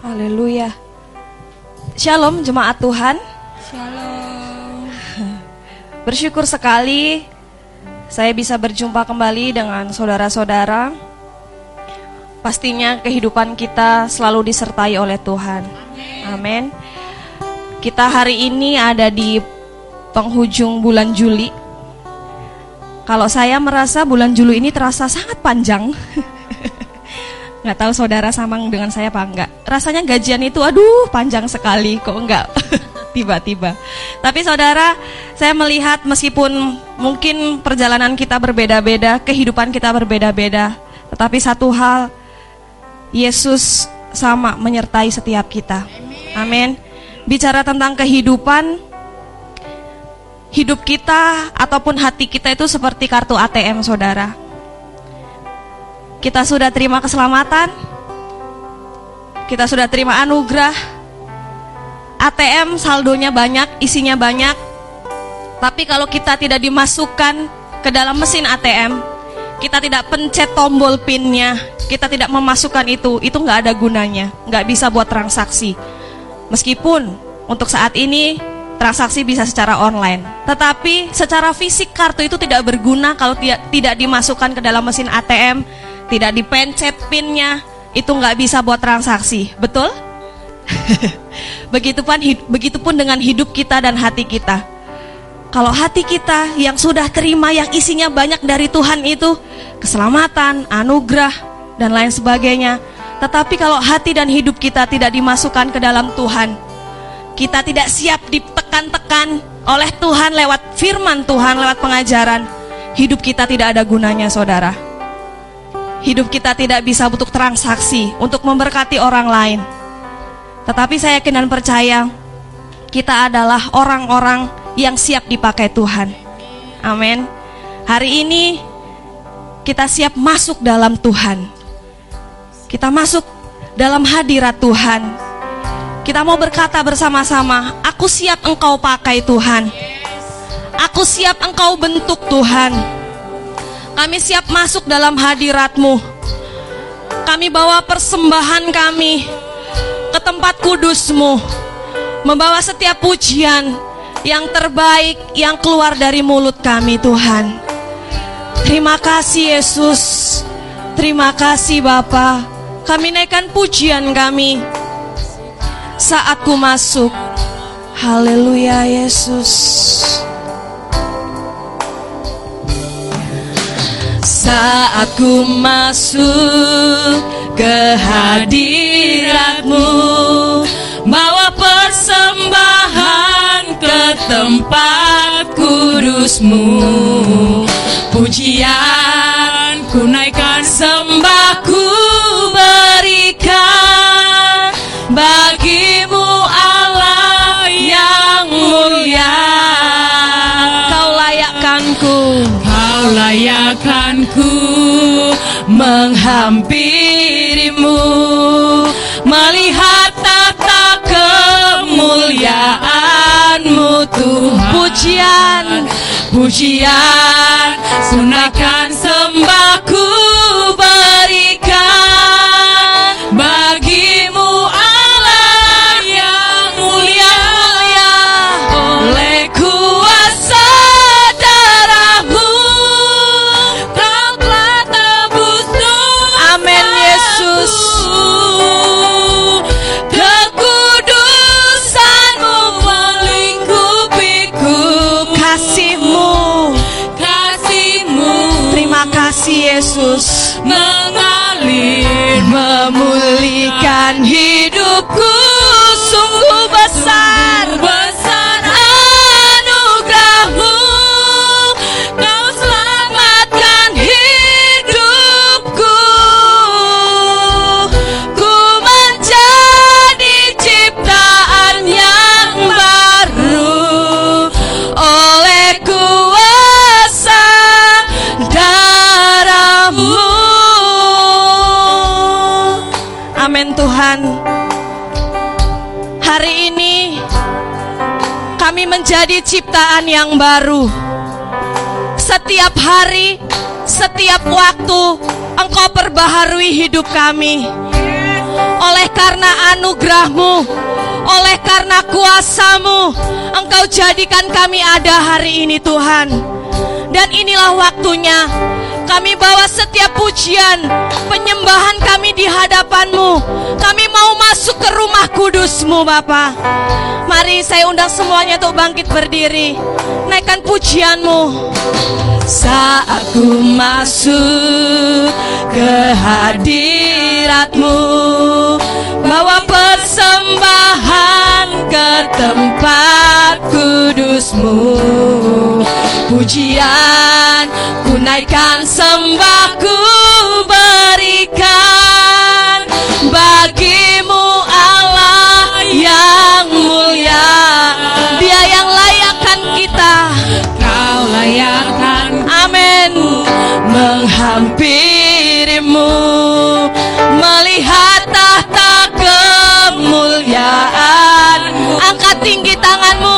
Haleluya. Shalom jemaat Tuhan. Shalom. Bersyukur sekali saya bisa berjumpa kembali dengan saudara-saudara. Pastinya kehidupan kita selalu disertai oleh Tuhan. Amin. Kita hari ini ada di penghujung bulan Juli. Kalau saya merasa bulan Juli ini terasa sangat panjang. Nggak tahu saudara sama dengan saya apa enggak. Rasanya gajian itu aduh panjang sekali kok enggak. Tiba-tiba. Tapi saudara, saya melihat meskipun mungkin perjalanan kita berbeda-beda, kehidupan kita berbeda-beda, tetapi satu hal Yesus sama menyertai setiap kita. Amin. Bicara tentang kehidupan, hidup kita ataupun hati kita itu seperti kartu ATM, saudara. Kita sudah terima keselamatan, kita sudah terima anugerah. ATM saldonya banyak, isinya banyak. Tapi kalau kita tidak dimasukkan ke dalam mesin ATM, kita tidak pencet tombol pinnya, kita tidak memasukkan itu, itu nggak ada gunanya, nggak bisa buat transaksi. Meskipun untuk saat ini transaksi bisa secara online, tetapi secara fisik kartu itu tidak berguna kalau tidak dimasukkan ke dalam mesin ATM, tidak dipencet pinnya, itu nggak bisa buat transaksi, betul? begitupun begitupun dengan hidup kita dan hati kita. Kalau hati kita yang sudah terima yang isinya banyak dari Tuhan itu keselamatan, anugerah dan lain sebagainya. Tetapi kalau hati dan hidup kita tidak dimasukkan ke dalam Tuhan, kita tidak siap ditekan-tekan oleh Tuhan lewat firman Tuhan, lewat pengajaran, hidup kita tidak ada gunanya, saudara. Hidup kita tidak bisa untuk transaksi, untuk memberkati orang lain. Tetapi saya yakin dan percaya kita adalah orang-orang yang siap dipakai Tuhan. Amin. Hari ini kita siap masuk dalam Tuhan. Kita masuk dalam hadirat Tuhan. Kita mau berkata bersama-sama, aku siap engkau pakai Tuhan. Aku siap engkau bentuk Tuhan. Kami siap masuk dalam hadiratmu. Kami bawa persembahan kami ke tempat kudusmu. Membawa setiap pujian yang terbaik yang keluar dari mulut kami Tuhan. Terima kasih Yesus. Terima kasih Bapa. Kami naikkan pujian kami saat ku masuk. Haleluya Yesus. Saat ku masuk ke hadiratmu Bawa persembahan ke tempat kudusmu. Pujian ku naikkan sembahku berikan Bagimu menghampirimu Melihat tata kemuliaanmu Tuhan. Pujian. Pujian Sunahkan sembahku menjadi ciptaan yang baru. Setiap hari, setiap waktu Engkau perbaharui hidup kami. oleh karena anugerahmu, oleh karena kuasamu, Engkau jadikan kami ada hari ini Tuhan. Dan inilah waktunya kami bawa setiap pujian, penyembahan kami di hadapanmu. Kami mau masuk ke rumah kudusmu Bapa. Mari saya undang semuanya untuk bangkit berdiri. Naikkan pujianmu. Saat ku masuk ke hadiratmu Bawa persembahan ke tempat kudusmu Pujian ku naikkan sembahku tanganmu.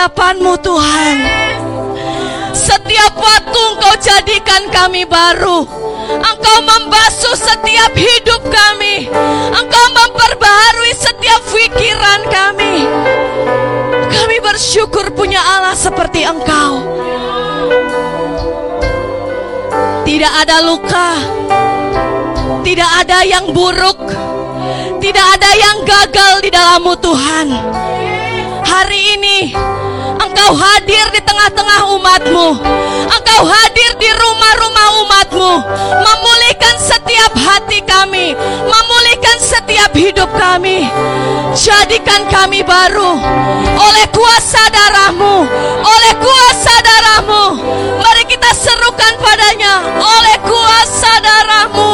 Hadapanmu Tuhan. Setiap waktu engkau jadikan kami baru. Engkau membasuh setiap hidup kami. Engkau memperbaharui setiap pikiran kami. Kami bersyukur punya Allah seperti engkau. Tidak ada luka. Tidak ada yang buruk. Tidak ada yang gagal di dalammu Tuhan. Hari ini Engkau hadir di tengah-tengah umatmu. Engkau hadir di rumah-rumah umatmu. Memulihkan setiap hati kami. Memulihkan setiap hidup kami. Jadikan kami baru. Oleh kuasa darahmu. Oleh kuasa darahmu. Mari kita serukan padanya. Oleh kuasa darahmu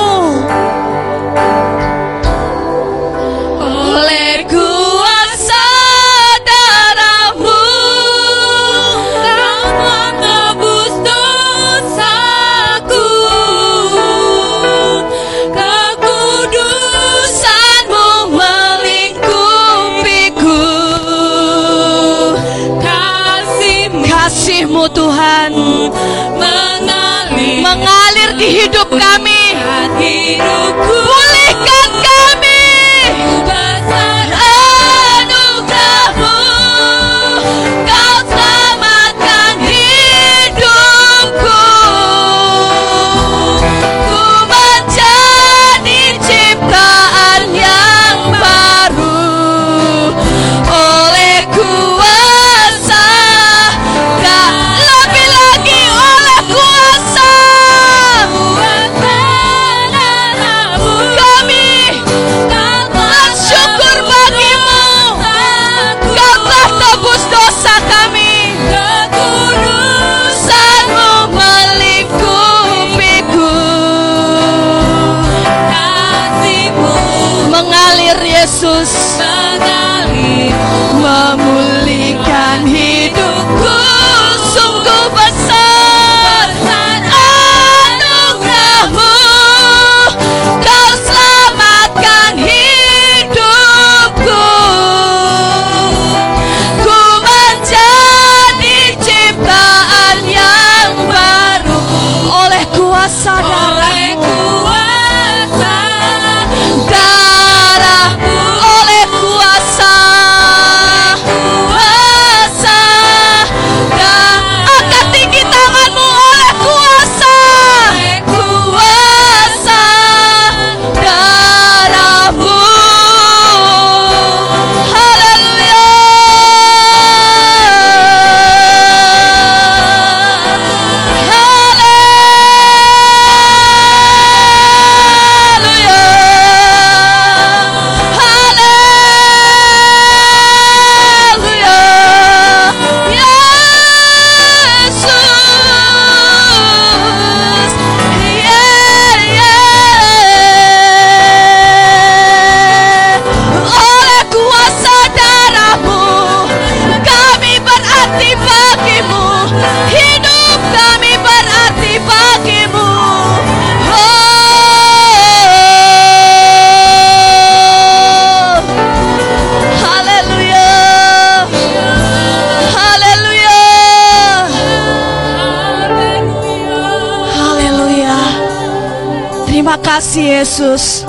Yesus.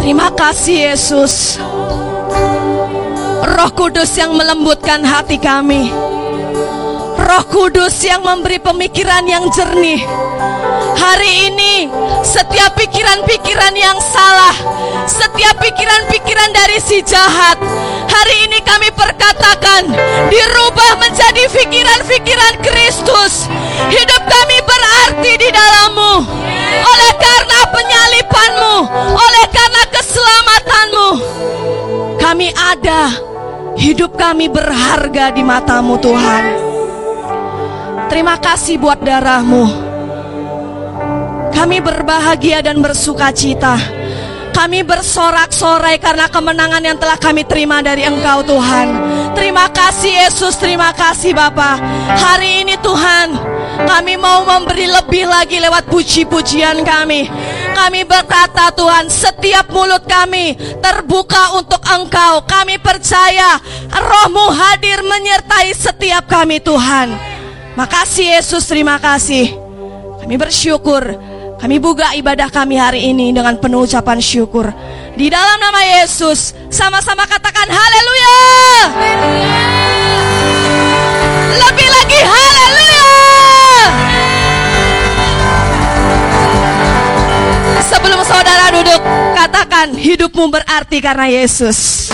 Terima kasih Yesus. Roh Kudus yang melembutkan hati kami. Roh Kudus yang memberi pemikiran yang jernih. Hari ini setiap pikiran-pikiran yang salah Setiap pikiran-pikiran dari si jahat Hari ini kami perkatakan Dirubah menjadi pikiran-pikiran Kristus. Hidup kami berarti di dalammu. Oleh karena Oleh karena keselamatanmu Kami ada Hidup kami berharga di matamu Tuhan Terima kasih buat darahmu kami berbahagia dan bersuka cita. Kami bersorak-sorai karena kemenangan yang telah kami terima dari Engkau Tuhan. terima kasih Yesus, terima kasih Bapa. Hari ini Tuhan, kami mau memberi lebih lagi lewat puji-pujian kami. Kami berkata Tuhan, setiap mulut kami terbuka untuk Engkau. Kami percaya rohmu hadir menyertai setiap kami Tuhan. Makasih Yesus, terima kasih. Kami bersyukur. Kami buka ibadah kami hari ini dengan penuh ucapan syukur. Di dalam nama Yesus, sama-sama katakan haleluya. Lebih lagi haleluya. Katakan hidupmu berarti karena Yesus.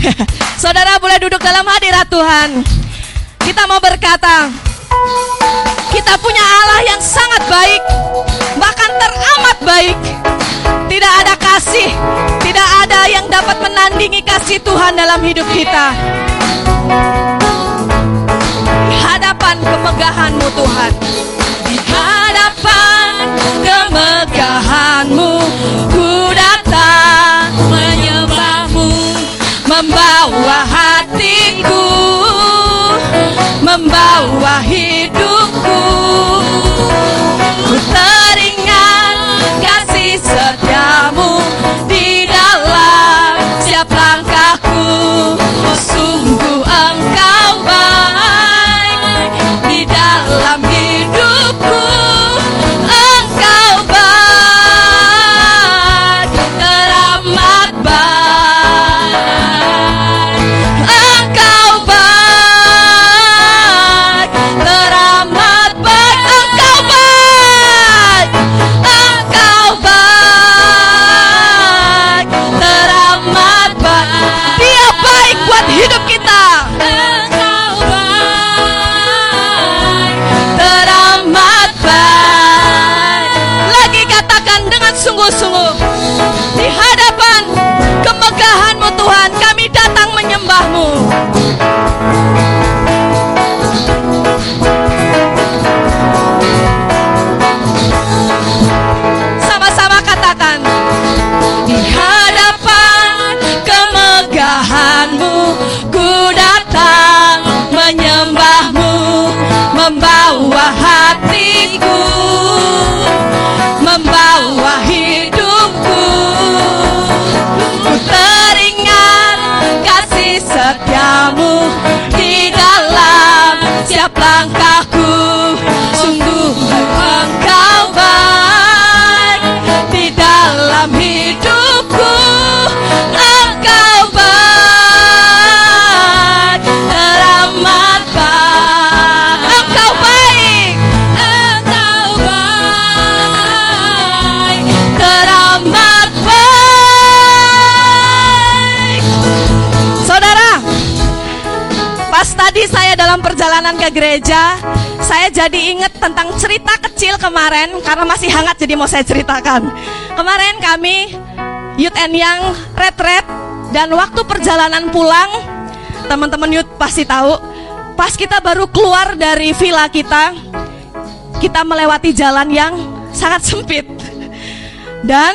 saudara boleh duduk dalam hadirat Tuhan. Kita mau berkata, kita punya Allah yang sangat baik, bahkan teramat baik. Tidak ada kasih, tidak ada yang dapat menandingi kasih Tuhan dalam hidup kita. Di hadapan kemegahanmu Tuhan, di hadapan kemegahanmu, membawa hatiku, membawa hidupku. Ku dalam perjalanan ke gereja, saya jadi ingat tentang cerita kecil kemarin karena masih hangat jadi mau saya ceritakan. Kemarin kami Youth and Young retret dan waktu perjalanan pulang, teman-teman youth pasti tahu, pas kita baru keluar dari villa kita, kita melewati jalan yang sangat sempit. Dan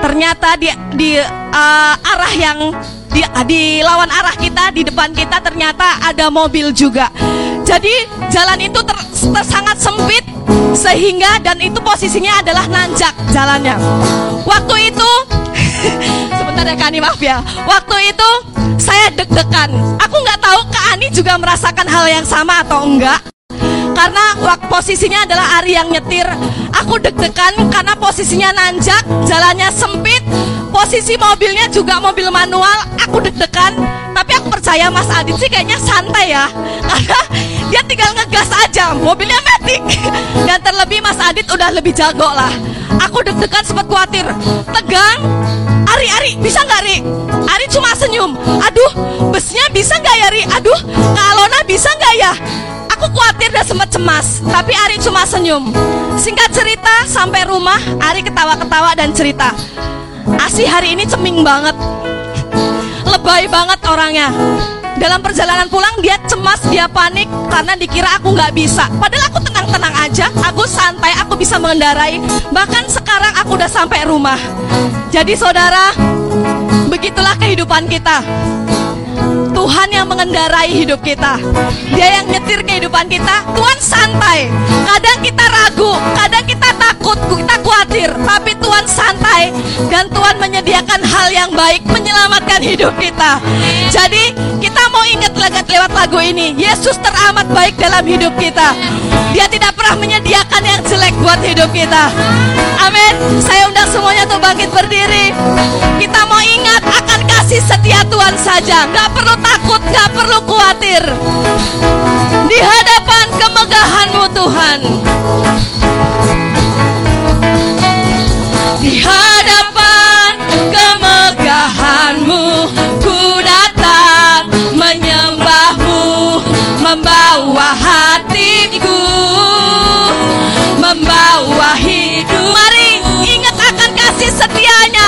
ternyata di di uh, arah yang di, di lawan arah kita di depan kita ternyata ada mobil juga. Jadi jalan itu ter, ter- sangat sempit sehingga dan itu posisinya adalah nanjak jalannya. Waktu itu sebentar ya Kani maaf ya. Waktu itu saya deg-degan. Aku nggak tahu Kak Ani juga merasakan hal yang sama atau enggak karena posisinya adalah Ari yang nyetir. Aku deg-degan karena posisinya nanjak, jalannya sempit, posisi mobilnya juga mobil manual. Aku deg-degan, tapi aku percaya Mas Adit sih kayaknya santai ya, karena dia tinggal ngegas aja, mobilnya metik. Dan terlebih Mas Adit udah lebih jago lah. Aku deg-degan sempat khawatir, tegang. Ari, Ari, bisa nggak Ari? Ari cuma senyum. Aduh, busnya bisa nggak ya Ari? Aduh, Kak Alona bisa nggak ya? Aku khawatir dan sempat cemas, tapi Ari cuma senyum. Singkat cerita, sampai rumah, Ari ketawa-ketawa dan cerita. Asi hari ini ceming banget. Lebay banget orangnya. Dalam perjalanan pulang dia cemas, dia panik karena dikira aku nggak bisa. Padahal aku tenang-tenang aja, aku santai, aku bisa mengendarai. Bahkan sekarang aku udah sampai rumah. Jadi saudara, begitulah kehidupan kita. Tuhan yang mengendarai hidup kita. Dia yang nyetir kehidupan kita. Tuhan santai. Kadang kita ragu, kadang kita takut, kita khawatir, tapi Tuhan santai dan Tuhan menyediakan hal yang baik menyelamatkan hidup kita. Jadi, kita mau ingat lewat lagu ini, Yesus teramat baik dalam hidup kita. Dia tidak pernah menyediakan yang jelek buat hidup kita. Amin. Saya undang semuanya untuk bangkit berdiri. Kita mau ingat akan kasih setia Tuhan saja. Gak perlu takut, gak perlu khawatir. Di hadapan kemegahanmu Tuhan. Di hadapan kemegahanmu ku datang menyembahmu membawa hatiku membawa hidup mari ingat akan kasih setianya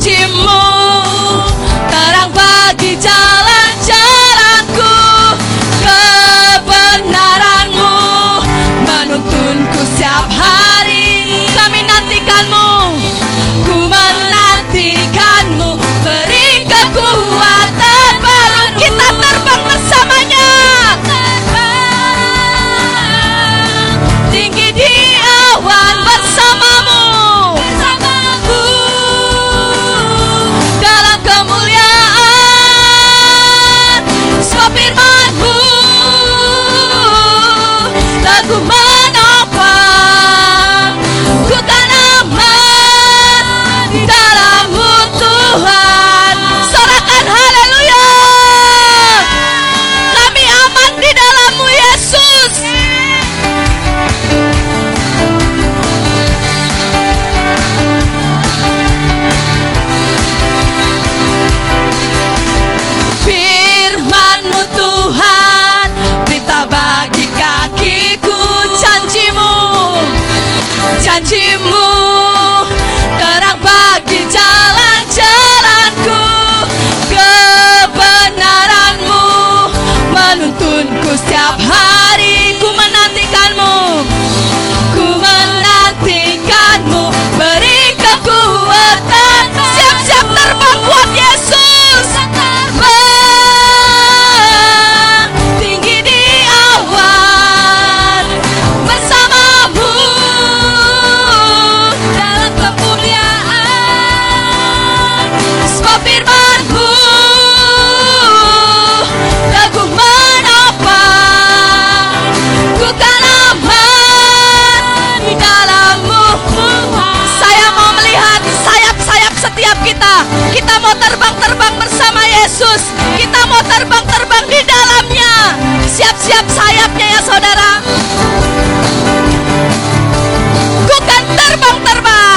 de mau terbang-terbang bersama Yesus. Kita mau terbang-terbang di dalamnya. Siap-siap sayapnya ya saudara. Bukan terbang-terbang.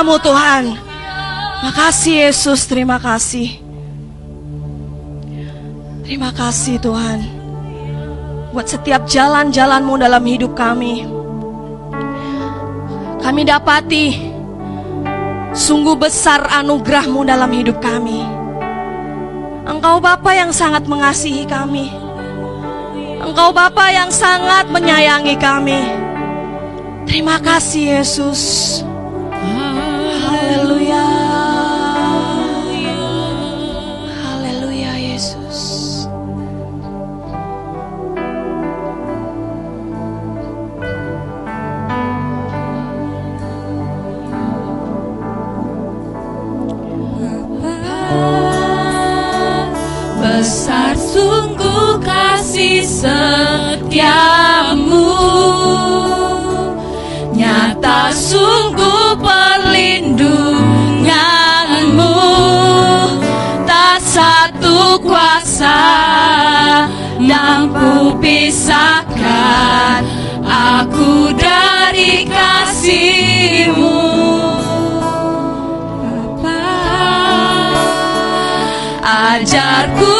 namamu Tuhan. Makasih Yesus, terima kasih. Terima kasih Tuhan. Buat setiap jalan-jalanmu dalam hidup kami. Kami dapati sungguh besar anugerahmu dalam hidup kami. Engkau Bapa yang sangat mengasihi kami. Engkau Bapa yang sangat menyayangi kami. Terima kasih Yesus. mampu pisahkan aku dari kasihmu. Bapa ajarku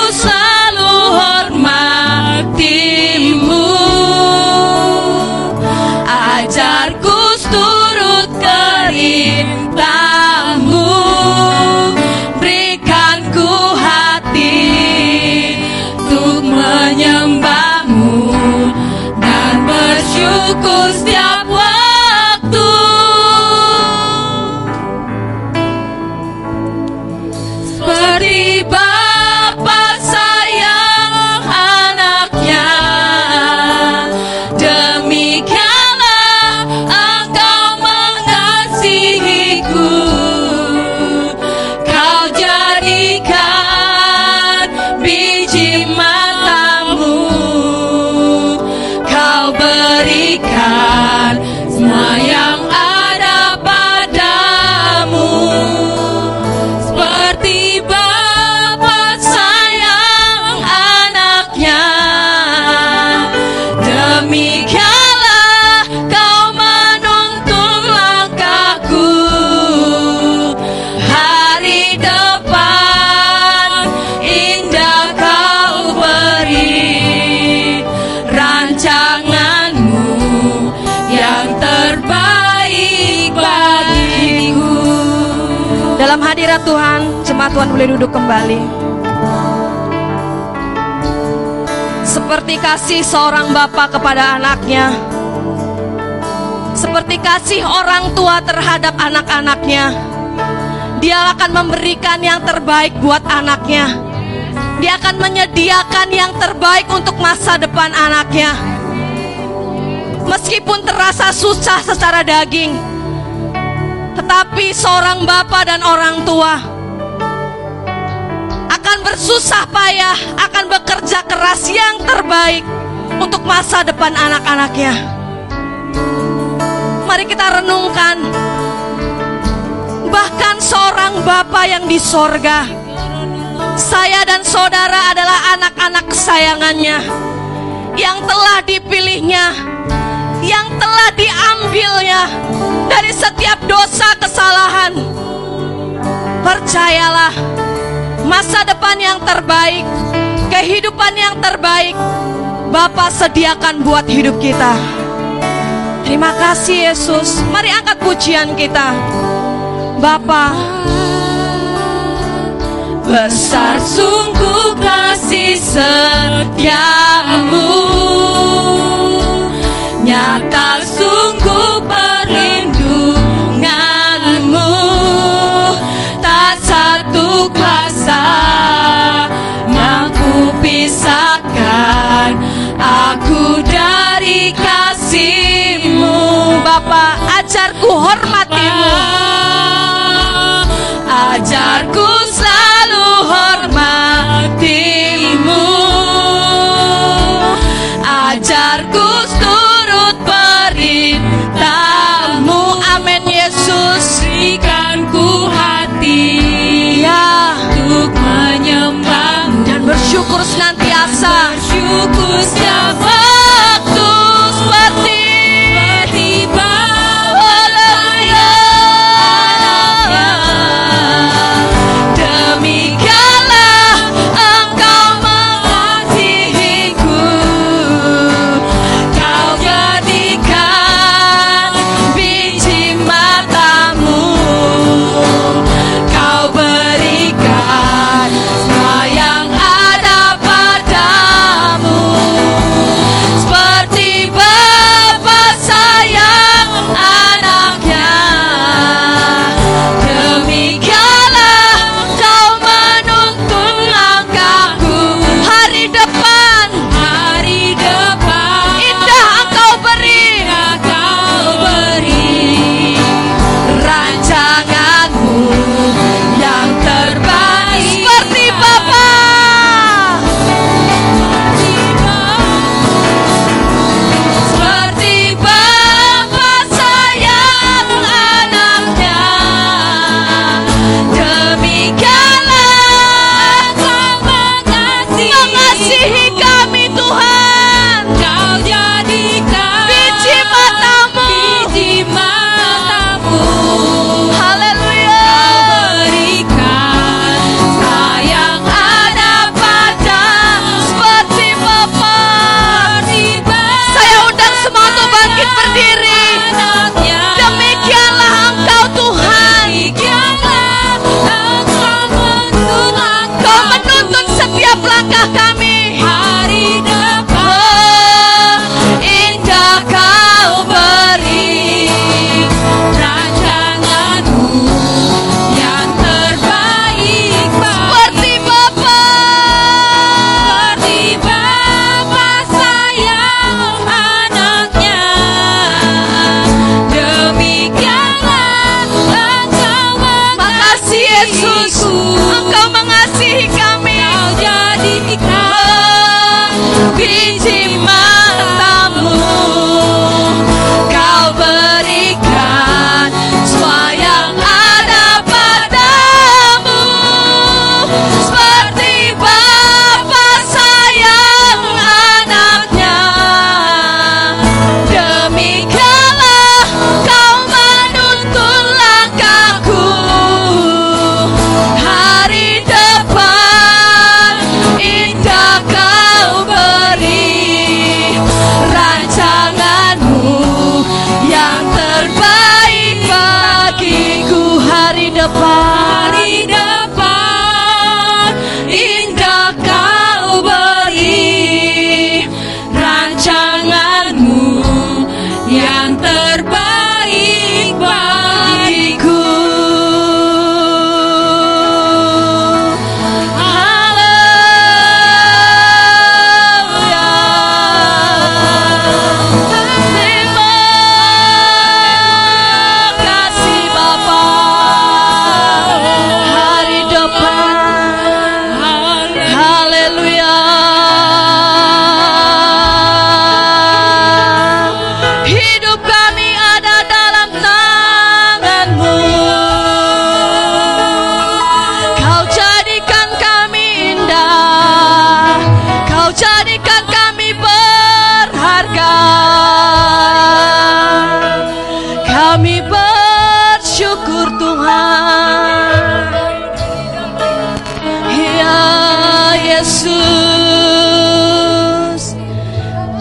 boleh duduk kembali. Seperti kasih seorang bapak kepada anaknya, seperti kasih orang tua terhadap anak-anaknya, dia akan memberikan yang terbaik buat anaknya. Dia akan menyediakan yang terbaik untuk masa depan anaknya. Meskipun terasa susah secara daging, tetapi seorang bapak dan orang tua bersusah payah, akan bekerja keras yang terbaik untuk masa depan anak-anaknya. Mari kita renungkan, bahkan seorang bapak yang di sorga, saya dan saudara adalah anak-anak kesayangannya yang telah dipilihnya, yang telah diambilnya dari setiap dosa kesalahan. Percayalah, masa depan yang terbaik, kehidupan yang terbaik, Bapak sediakan buat hidup kita. Terima kasih Yesus. Mari angkat pujian kita. Bapa, besar sungguh kasih setiamu, nyata hormatimu. Ajarku selalu hormatimu Ajarku turut perintahmu Amin Yesus. Berikan ku hati Ya, Untuk menyembahmu dan bersyukur senantiasa. Bersyukur setiap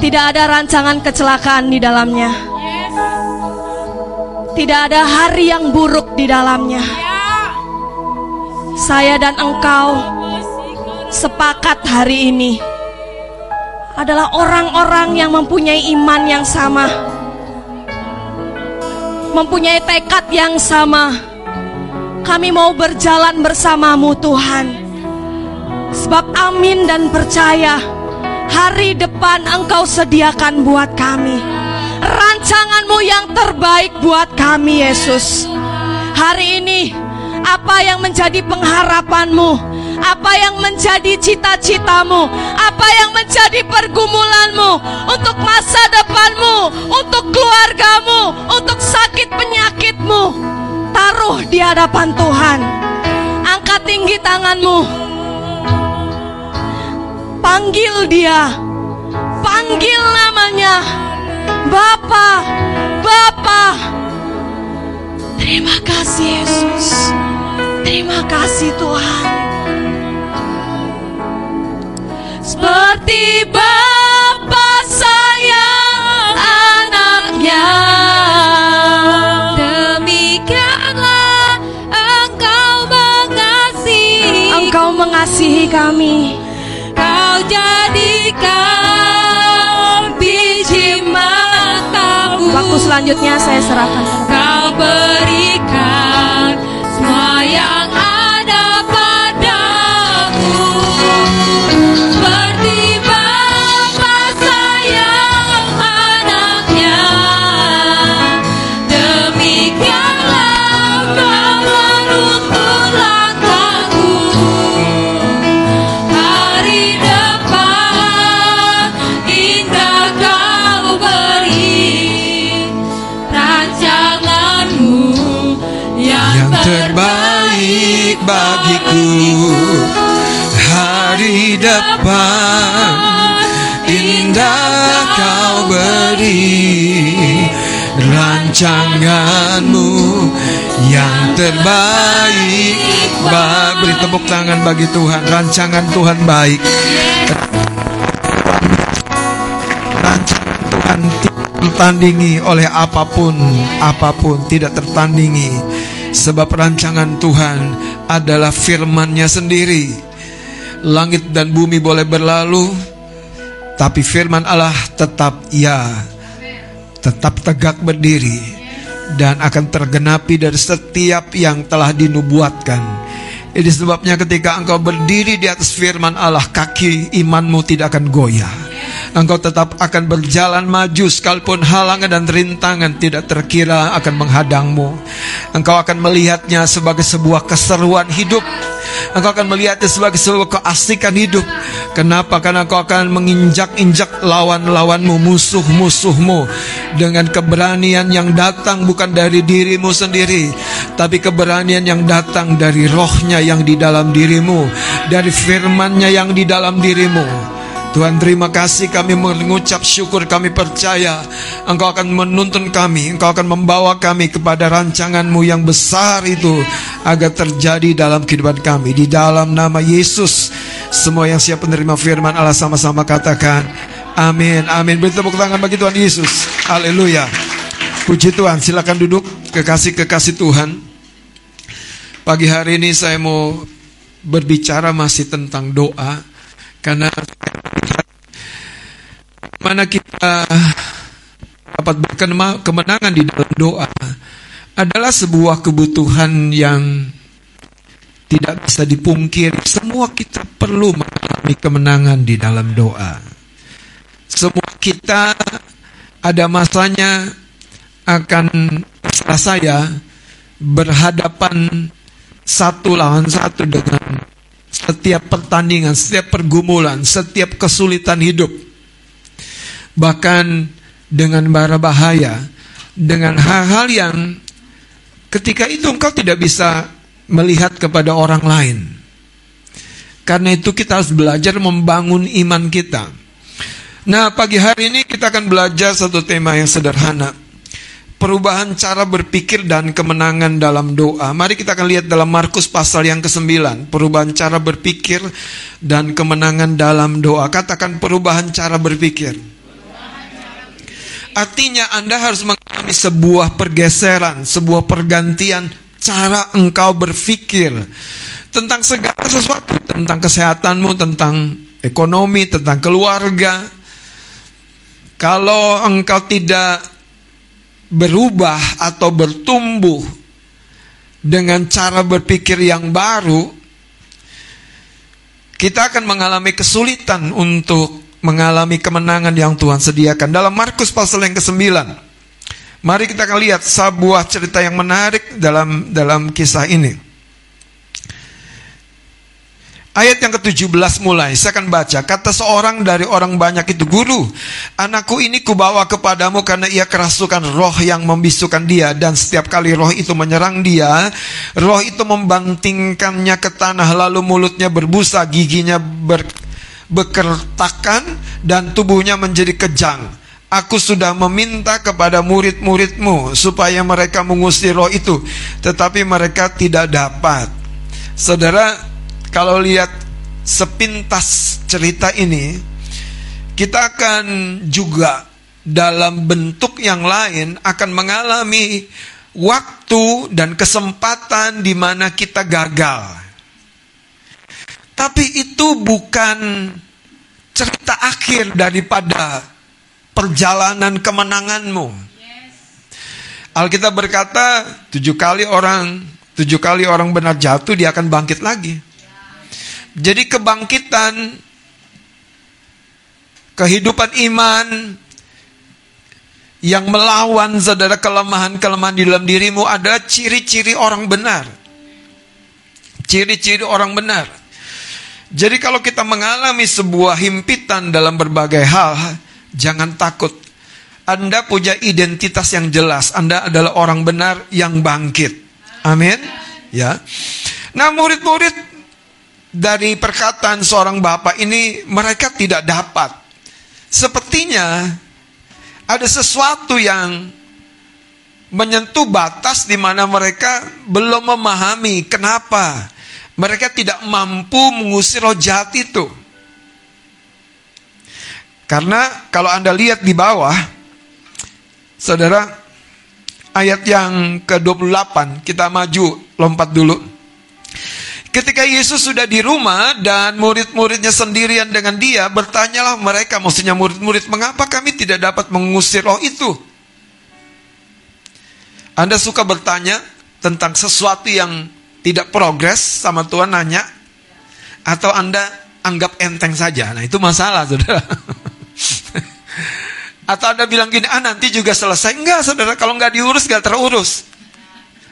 Tidak ada rancangan kecelakaan di dalamnya. Tidak ada hari yang buruk di dalamnya. Saya dan engkau sepakat hari ini adalah orang-orang yang mempunyai iman yang sama, mempunyai tekad yang sama. Kami mau berjalan bersamamu, Tuhan, sebab amin dan percaya hari depan Engkau sediakan buat kami rancanganmu yang terbaik buat kami, Yesus. Hari ini, apa yang menjadi pengharapanmu? Apa yang menjadi cita-citamu? Apa yang menjadi pergumulanmu untuk masa depanmu, untuk keluargamu, untuk sakit penyakitmu? Taruh di hadapan Tuhan. Angkat tinggi tanganmu. Panggil dia. Panggil namanya. Bapa, Bapa. Terima kasih Yesus. Terima kasih Tuhan. Seperti Bapa sayang anaknya. Demikianlah engkau mengasihi Engkau mengasihi kami. Selanjutnya saya serahkan. Kau berikan bagiku. Hari depan indah kau beri rancanganmu yang terbaik. Ba- beri tepuk tangan bagi Tuhan. Rancangan Tuhan baik. Rancangan Tuhan tertandingi oleh apa pun apa pun tidak tertandingi. Sebab rancangan Tuhan adalah firman-Nya sendiri langit dan bumi boleh berlalu tapi firman Allah tetap ya tetap tegak berdiri dan akan tergenapi dari setiap yang telah dinubuatkan ini sebabnya ketika engkau berdiri di atas firman Allah, kaki imanmu tidak akan goyah. Engkau tetap akan berjalan maju sekalipun halangan dan rintangan tidak terkira akan menghadangmu. Engkau akan melihatnya sebagai sebuah keseruan hidup. Engkau akan melihatnya sebagai sebuah keasikan hidup. Kenapa? Karena engkau akan menginjak-injak lawan-lawanmu, musuh-musuhmu dengan keberanian yang datang bukan dari dirimu sendiri, tapi keberanian yang datang dari rohnya yang di dalam dirimu, dari firmannya yang di dalam dirimu. Tuhan terima kasih kami mengucap syukur kami percaya Engkau akan menuntun kami Engkau akan membawa kami kepada rancanganmu yang besar itu Agar terjadi dalam kehidupan kami. Di dalam nama Yesus Semua yang siap menerima firman Allah sama-sama katakan Amin Amin. Beri tepuk tangan bagi Tuhan Yesus. Haleluya. Puji Tuhan silakan duduk. Kekasih-kekasih Tuhan Pagi hari ini saya mau berbicara masih tentang doa karena mana kita dapat kemenangan di dalam doa adalah sebuah kebutuhan yang tidak bisa dipungkiri. Semua kita perlu mengalami kemenangan di dalam doa. Semua kita ada masanya akan saya berhadapan satu lawan satu dengan setiap pertandingan, setiap pergumulan, setiap kesulitan hidup. Bahkan dengan bara bahaya, dengan hal-hal yang ketika itu engkau tidak bisa melihat kepada orang lain. Karena itu kita harus belajar membangun iman kita. Nah, pagi hari ini kita akan belajar satu tema yang sederhana. Perubahan cara berpikir dan kemenangan dalam doa. Mari kita akan lihat dalam Markus pasal yang ke-9. Perubahan cara berpikir dan kemenangan dalam doa. Katakan perubahan cara berpikir. Artinya Anda harus mengalami sebuah pergeseran, sebuah pergantian cara engkau berpikir tentang segala sesuatu, tentang kesehatanmu, tentang ekonomi, tentang keluarga. Kalau engkau tidak berubah atau bertumbuh dengan cara berpikir yang baru, kita akan mengalami kesulitan untuk mengalami kemenangan yang Tuhan sediakan. Dalam Markus pasal yang ke-9, mari kita akan lihat sebuah cerita yang menarik dalam dalam kisah ini. Ayat yang ke-17 mulai, saya akan baca. Kata seorang dari orang banyak itu, Guru, anakku ini kubawa kepadamu karena ia kerasukan roh yang membisukan dia. Dan setiap kali roh itu menyerang dia, roh itu membantingkannya ke tanah, lalu mulutnya berbusa, giginya ber, bekertakan, dan tubuhnya menjadi kejang. Aku sudah meminta kepada murid-muridmu supaya mereka mengusir roh itu, tetapi mereka tidak dapat. Saudara, kalau lihat sepintas cerita ini, kita akan juga dalam bentuk yang lain akan mengalami waktu dan kesempatan di mana kita gagal. Tapi itu bukan cerita akhir daripada perjalanan kemenanganmu. Alkitab berkata, tujuh kali orang, tujuh kali orang benar jatuh, dia akan bangkit lagi. Jadi kebangkitan kehidupan iman yang melawan saudara kelemahan-kelemahan di dalam dirimu adalah ciri-ciri orang benar. Ciri-ciri orang benar. Jadi kalau kita mengalami sebuah himpitan dalam berbagai hal, jangan takut. Anda punya identitas yang jelas. Anda adalah orang benar yang bangkit. Amin. Ya. Nah, murid-murid dari perkataan seorang bapak ini mereka tidak dapat. Sepertinya ada sesuatu yang menyentuh batas di mana mereka belum memahami kenapa mereka tidak mampu mengusir roh jahat itu. Karena kalau Anda lihat di bawah, saudara, ayat yang ke-28, kita maju, lompat dulu. Ketika Yesus sudah di rumah dan murid-muridnya sendirian dengan dia, bertanyalah mereka, maksudnya murid-murid, mengapa kami tidak dapat mengusir roh itu? Anda suka bertanya tentang sesuatu yang tidak progres sama Tuhan nanya, atau Anda anggap enteng saja? Nah itu masalah, saudara. atau Anda bilang gini, ah nanti juga selesai. Enggak, saudara, kalau nggak diurus, nggak terurus.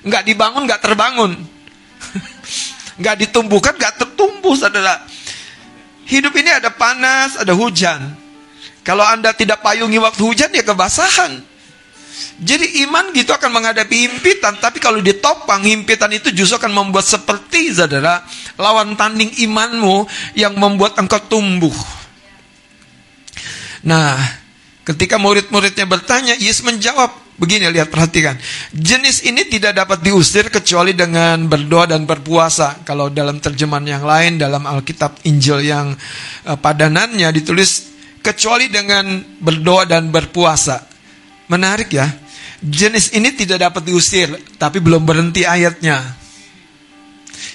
Nggak dibangun, nggak terbangun nggak ditumbuhkan, nggak tertumbuh, saudara. Hidup ini ada panas, ada hujan. Kalau anda tidak payungi waktu hujan, ya kebasahan. Jadi iman gitu akan menghadapi himpitan, tapi kalau ditopang himpitan itu justru akan membuat seperti saudara lawan tanding imanmu yang membuat engkau tumbuh. Nah, ketika murid-muridnya bertanya, Yesus menjawab, Begini lihat perhatikan. Jenis ini tidak dapat diusir kecuali dengan berdoa dan berpuasa. Kalau dalam terjemahan yang lain dalam Alkitab Injil yang uh, padanannya ditulis kecuali dengan berdoa dan berpuasa. Menarik ya. Jenis ini tidak dapat diusir, tapi belum berhenti ayatnya.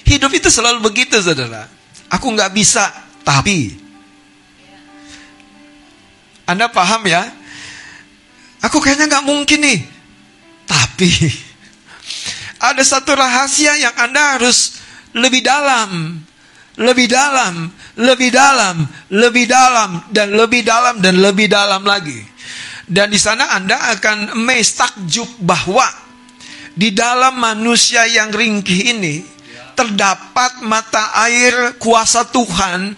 Hidup itu selalu begitu, saudara. Aku nggak bisa, tapi Anda paham ya? Aku kayaknya nggak mungkin nih. Tapi ada satu rahasia yang Anda harus lebih dalam, lebih dalam, lebih dalam, lebih dalam, dan lebih dalam, dan lebih dalam lagi. Dan di sana Anda akan amazed takjub bahwa di dalam manusia yang ringkih ini terdapat mata air kuasa Tuhan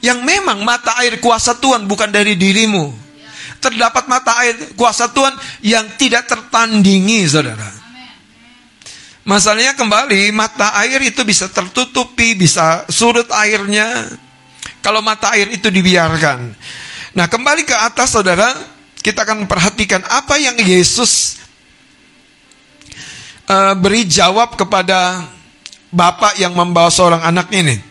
yang memang mata air kuasa Tuhan bukan dari dirimu terdapat mata air kuasa Tuhan yang tidak tertandingi, saudara. Masalahnya kembali, mata air itu bisa tertutupi, bisa surut airnya. Kalau mata air itu dibiarkan. Nah, kembali ke atas, saudara, kita akan perhatikan apa yang Yesus uh, beri jawab kepada bapak yang membawa seorang anak ini.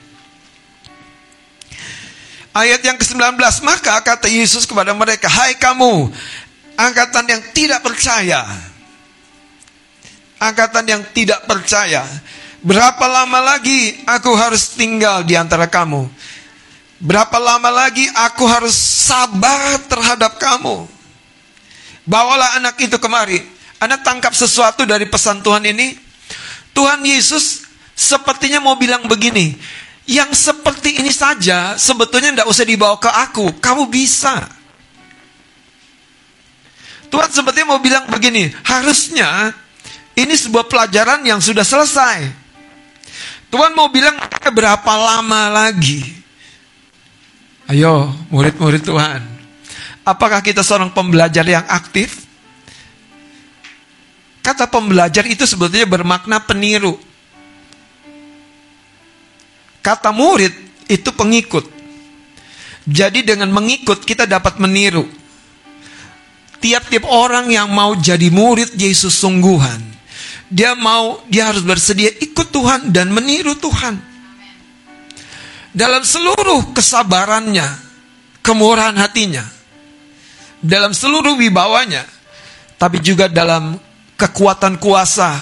Ayat yang ke-19, maka kata Yesus kepada mereka, "Hai kamu, Angkatan yang tidak percaya. Angkatan yang tidak percaya. Berapa lama lagi aku harus tinggal di antara kamu? Berapa lama lagi aku harus sabar terhadap kamu? Bawalah anak itu kemari. Anak tangkap sesuatu dari pesan Tuhan ini. Tuhan Yesus sepertinya mau bilang begini. Yang seperti ini saja sebetulnya tidak usah dibawa ke aku. Kamu bisa. Tuhan sepertinya mau bilang begini. Harusnya ini sebuah pelajaran yang sudah selesai. Tuhan mau bilang berapa lama lagi Ayo, murid-murid Tuhan. Apakah kita seorang pembelajar yang aktif? Kata pembelajar itu sebetulnya bermakna peniru. Kata murid itu pengikut. Jadi dengan mengikut kita dapat meniru. Tiap-tiap orang yang mau jadi murid Yesus sungguhan, dia mau dia harus bersedia ikut Tuhan dan meniru Tuhan dalam seluruh kesabarannya, kemurahan hatinya, dalam seluruh wibawanya, tapi juga dalam kekuatan kuasa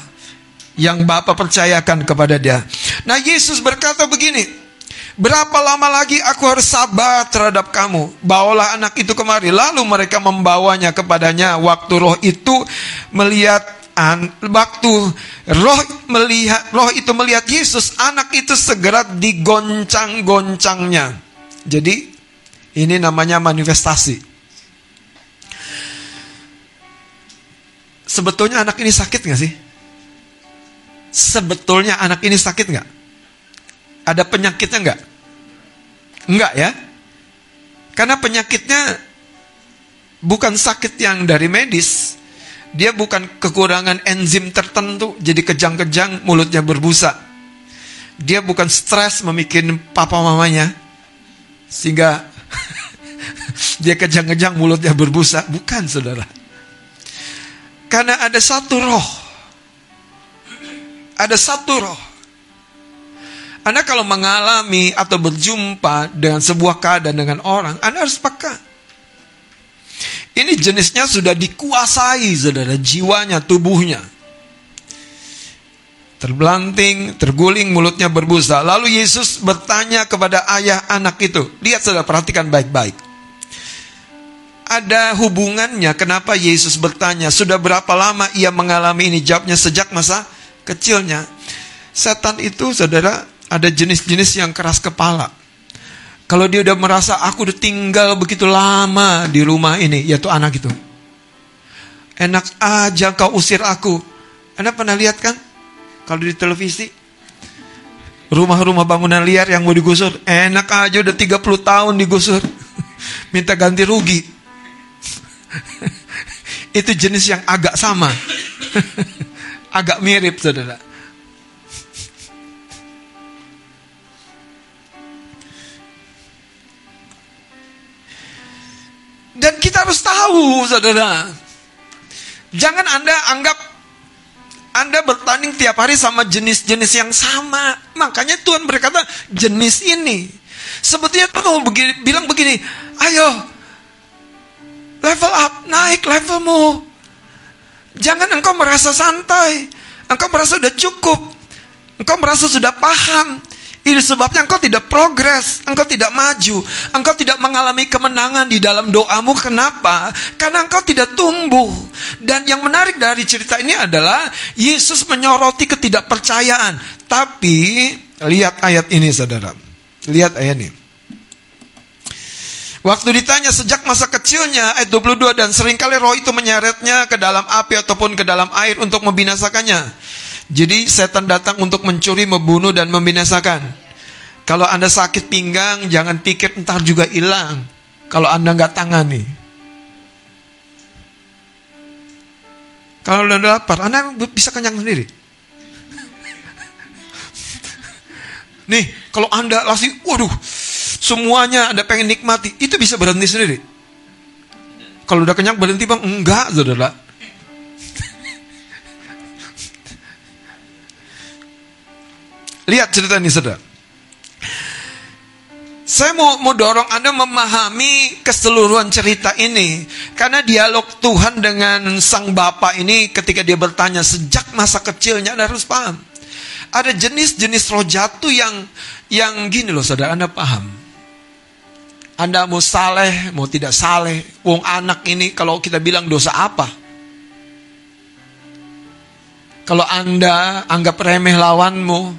yang Bapa percayakan kepada dia. Nah, Yesus berkata begini, Berapa lama lagi aku harus sabar terhadap kamu? Bawalah anak itu kemari. Lalu mereka membawanya kepadanya. Waktu roh itu melihat an, waktu roh melihat roh itu melihat Yesus, anak itu segera digoncang-goncangnya. Jadi ini namanya manifestasi. Sebetulnya anak ini sakit nggak sih? Sebetulnya anak ini sakit nggak? Ada penyakitnya nggak? Enggak ya? Karena penyakitnya bukan sakit yang dari medis, dia bukan kekurangan enzim tertentu, jadi kejang-kejang mulutnya berbusa. Dia bukan stres memikirin papa mamanya, sehingga dia kejang-kejang mulutnya berbusa. Bukan, saudara. Karena ada satu roh. Ada satu roh. Anda kalau mengalami atau berjumpa dengan sebuah keadaan dengan orang, Anda harus peka. Ini jenisnya sudah dikuasai, saudara, jiwanya, tubuhnya. Terbelanting, terguling, mulutnya berbusa. Lalu Yesus bertanya kepada ayah anak itu. Lihat saudara, perhatikan baik-baik. Ada hubungannya kenapa Yesus bertanya, sudah berapa lama ia mengalami ini? Jawabnya sejak masa kecilnya. Setan itu saudara, ada jenis-jenis yang keras kepala. Kalau dia udah merasa aku udah tinggal begitu lama di rumah ini, yaitu anak itu. Enak aja kau usir aku. Anda pernah lihat kan? Kalau di televisi, rumah-rumah bangunan liar yang mau digusur, enak aja udah 30 tahun digusur. Minta ganti rugi. Itu jenis yang agak sama. agak mirip, saudara. Dan kita harus tahu, saudara. Jangan Anda anggap Anda bertanding tiap hari sama jenis-jenis yang sama. Makanya Tuhan berkata, jenis ini. Sebetulnya Tuhan mau begini, bilang begini, ayo, level up, naik levelmu. Jangan engkau merasa santai. Engkau merasa sudah cukup. Engkau merasa sudah paham. Ini sebabnya engkau tidak progres, engkau tidak maju, engkau tidak mengalami kemenangan di dalam doamu. Kenapa? Karena engkau tidak tumbuh. Dan yang menarik dari cerita ini adalah Yesus menyoroti ketidakpercayaan. Tapi lihat ayat ini saudara. Lihat ayat ini. Waktu ditanya sejak masa kecilnya ayat 22 dan sering kali roh itu menyeretnya ke dalam api ataupun ke dalam air untuk membinasakannya. Jadi setan datang untuk mencuri, membunuh dan membinasakan. Kalau Anda sakit pinggang, jangan pikir entar juga hilang. Kalau Anda nggak tangani. Kalau Anda lapar, Anda bisa kenyang sendiri. Nih, kalau Anda lasih, waduh, semuanya Anda pengen nikmati, itu bisa berhenti sendiri. Kalau udah kenyang berhenti bang, enggak, saudara. Lihat cerita ini saudara. Saya mau, mau dorong Anda memahami keseluruhan cerita ini. Karena dialog Tuhan dengan sang Bapak ini ketika dia bertanya sejak masa kecilnya Anda harus paham. Ada jenis-jenis roh jatuh yang yang gini loh saudara Anda paham. Anda mau saleh, mau tidak saleh. Wong anak ini kalau kita bilang dosa apa? Kalau Anda anggap remeh lawanmu,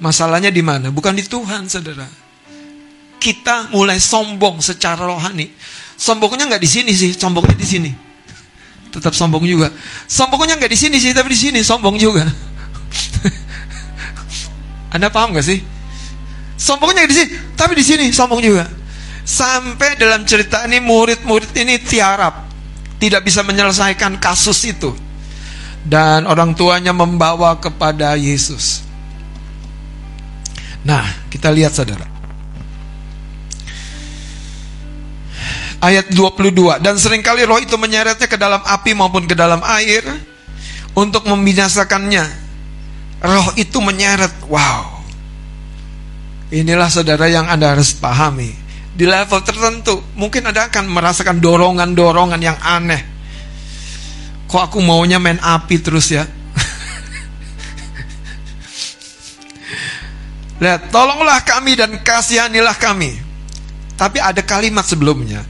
masalahnya di mana? Bukan di Tuhan, saudara. Kita mulai sombong secara rohani. Sombongnya nggak di sini sih, sombongnya di sini. Tetap sombong juga. Sombongnya nggak di sini sih, tapi di sini sombong juga. Anda paham nggak sih? Sombongnya di sini, tapi di sini sombong juga. Sampai dalam cerita ini murid-murid ini tiarap, tidak bisa menyelesaikan kasus itu. Dan orang tuanya membawa kepada Yesus. Nah, kita lihat saudara. ayat 22 dan sering kali roh itu menyeretnya ke dalam api maupun ke dalam air untuk membinasakannya roh itu menyeret wow inilah saudara yang anda harus pahami. Di level tertentu mungkin anda akan merasakan dorongan-dorongan yang aneh. Kok aku maunya main api terus ya? Lihat tolonglah kami dan kasihanilah kami. Tapi ada kalimat sebelumnya.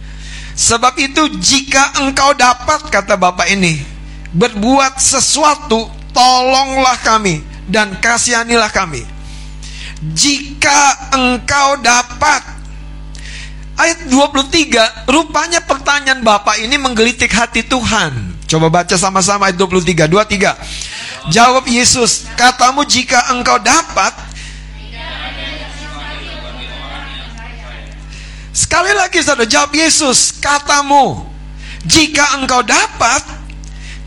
Sebab itu jika engkau dapat kata Bapak ini berbuat sesuatu tolonglah kami dan kasihanilah kami. Jika engkau dapat Ayat 23 rupanya pertanyaan Bapak ini menggelitik hati Tuhan. Coba baca sama-sama ayat 23 23. Jawab Yesus, katamu jika engkau dapat Sekali lagi saudara jawab Yesus, katamu, jika engkau dapat,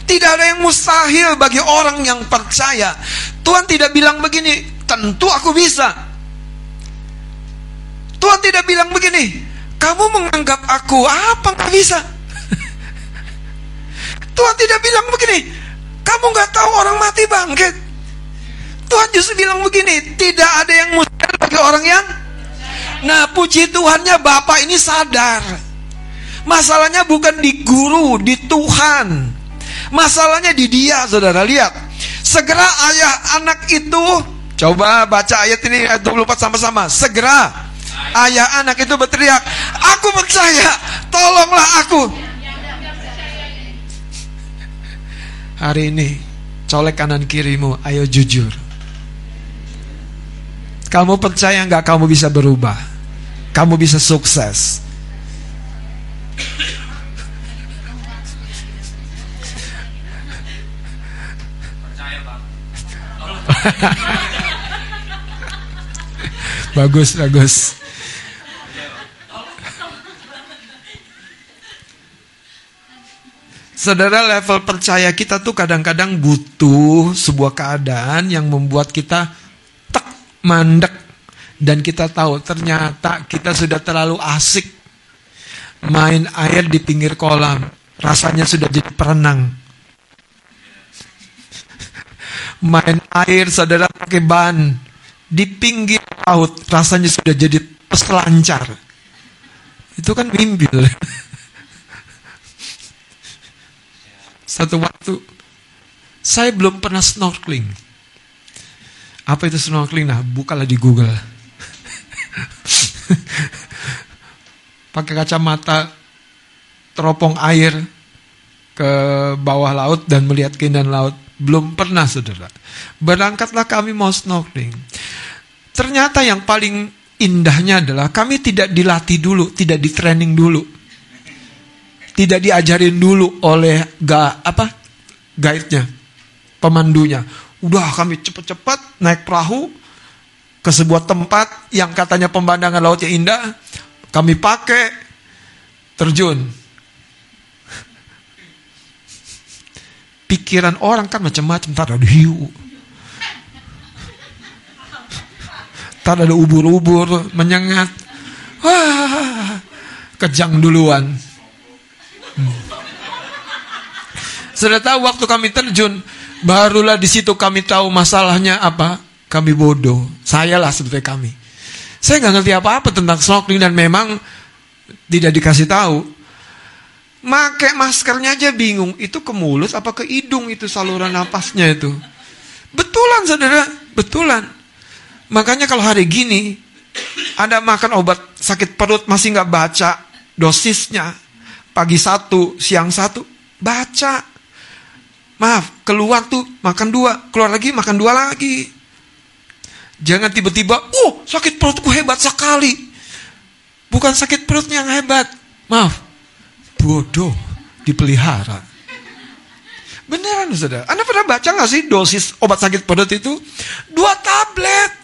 tidak ada yang mustahil bagi orang yang percaya. Tuhan tidak bilang begini, tentu aku bisa. Tuhan tidak bilang begini, kamu menganggap aku apa nggak bisa. Tuhan tidak bilang begini, kamu nggak tahu orang mati bangkit. Tuhan justru bilang begini, tidak ada yang mustahil bagi orang yang Nah puji Tuhannya Bapak ini sadar Masalahnya bukan di guru, di Tuhan Masalahnya di dia saudara Lihat Segera ayah anak itu Coba baca ayat ini ayat 24 sama-sama. Segera. Ayah anak itu berteriak Aku percaya Tolonglah aku. Hari ini Colek kanan kirimu Ayo jujur. Kamu percaya nggak kamu bisa berubah? Kamu bisa sukses. Bagus, bagus. Saudara level percaya kita tuh kadang-kadang butuh sebuah keadaan yang membuat kita mandek. Dan kita tahu ternyata kita sudah terlalu asik main air di pinggir kolam. Rasanya sudah jadi perenang. Main air saudara pakai ban di pinggir laut rasanya sudah jadi peselancar itu kan mimpi satu waktu saya belum pernah snorkeling apa itu snorkeling? Nah, bukalah di Google. Pakai kacamata teropong air ke bawah laut dan melihat keindahan laut. Belum pernah, saudara. Berangkatlah kami mau snorkeling. Ternyata yang paling indahnya adalah kami tidak dilatih dulu, tidak di training dulu. Tidak diajarin dulu oleh ga, apa guide-nya, pemandunya Udah kami cepat-cepat naik perahu ke sebuah tempat yang katanya pemandangan lautnya indah. Kami pakai terjun. Pikiran orang kan macam-macam. Tak ada hiu. Tak ada ubur-ubur menyengat. Wah, kejang duluan. Hmm. Sudah tahu waktu kami terjun, Barulah di situ kami tahu masalahnya apa. Kami bodoh. Saya lah sebetulnya kami. Saya nggak ngerti apa-apa tentang snorkeling dan memang tidak dikasih tahu. Make maskernya aja bingung, itu ke mulut apa ke hidung itu saluran napasnya itu. Betulan saudara, betulan. Makanya kalau hari gini, Anda makan obat sakit perut masih nggak baca dosisnya. Pagi satu, siang satu, baca. Maaf, keluar tuh makan dua, keluar lagi makan dua lagi. Jangan tiba-tiba, oh sakit perutku hebat sekali. Bukan sakit perutnya yang hebat. Maaf, bodoh dipelihara. Beneran saudara. Anda pernah baca nggak sih dosis obat sakit perut itu? Dua tablet.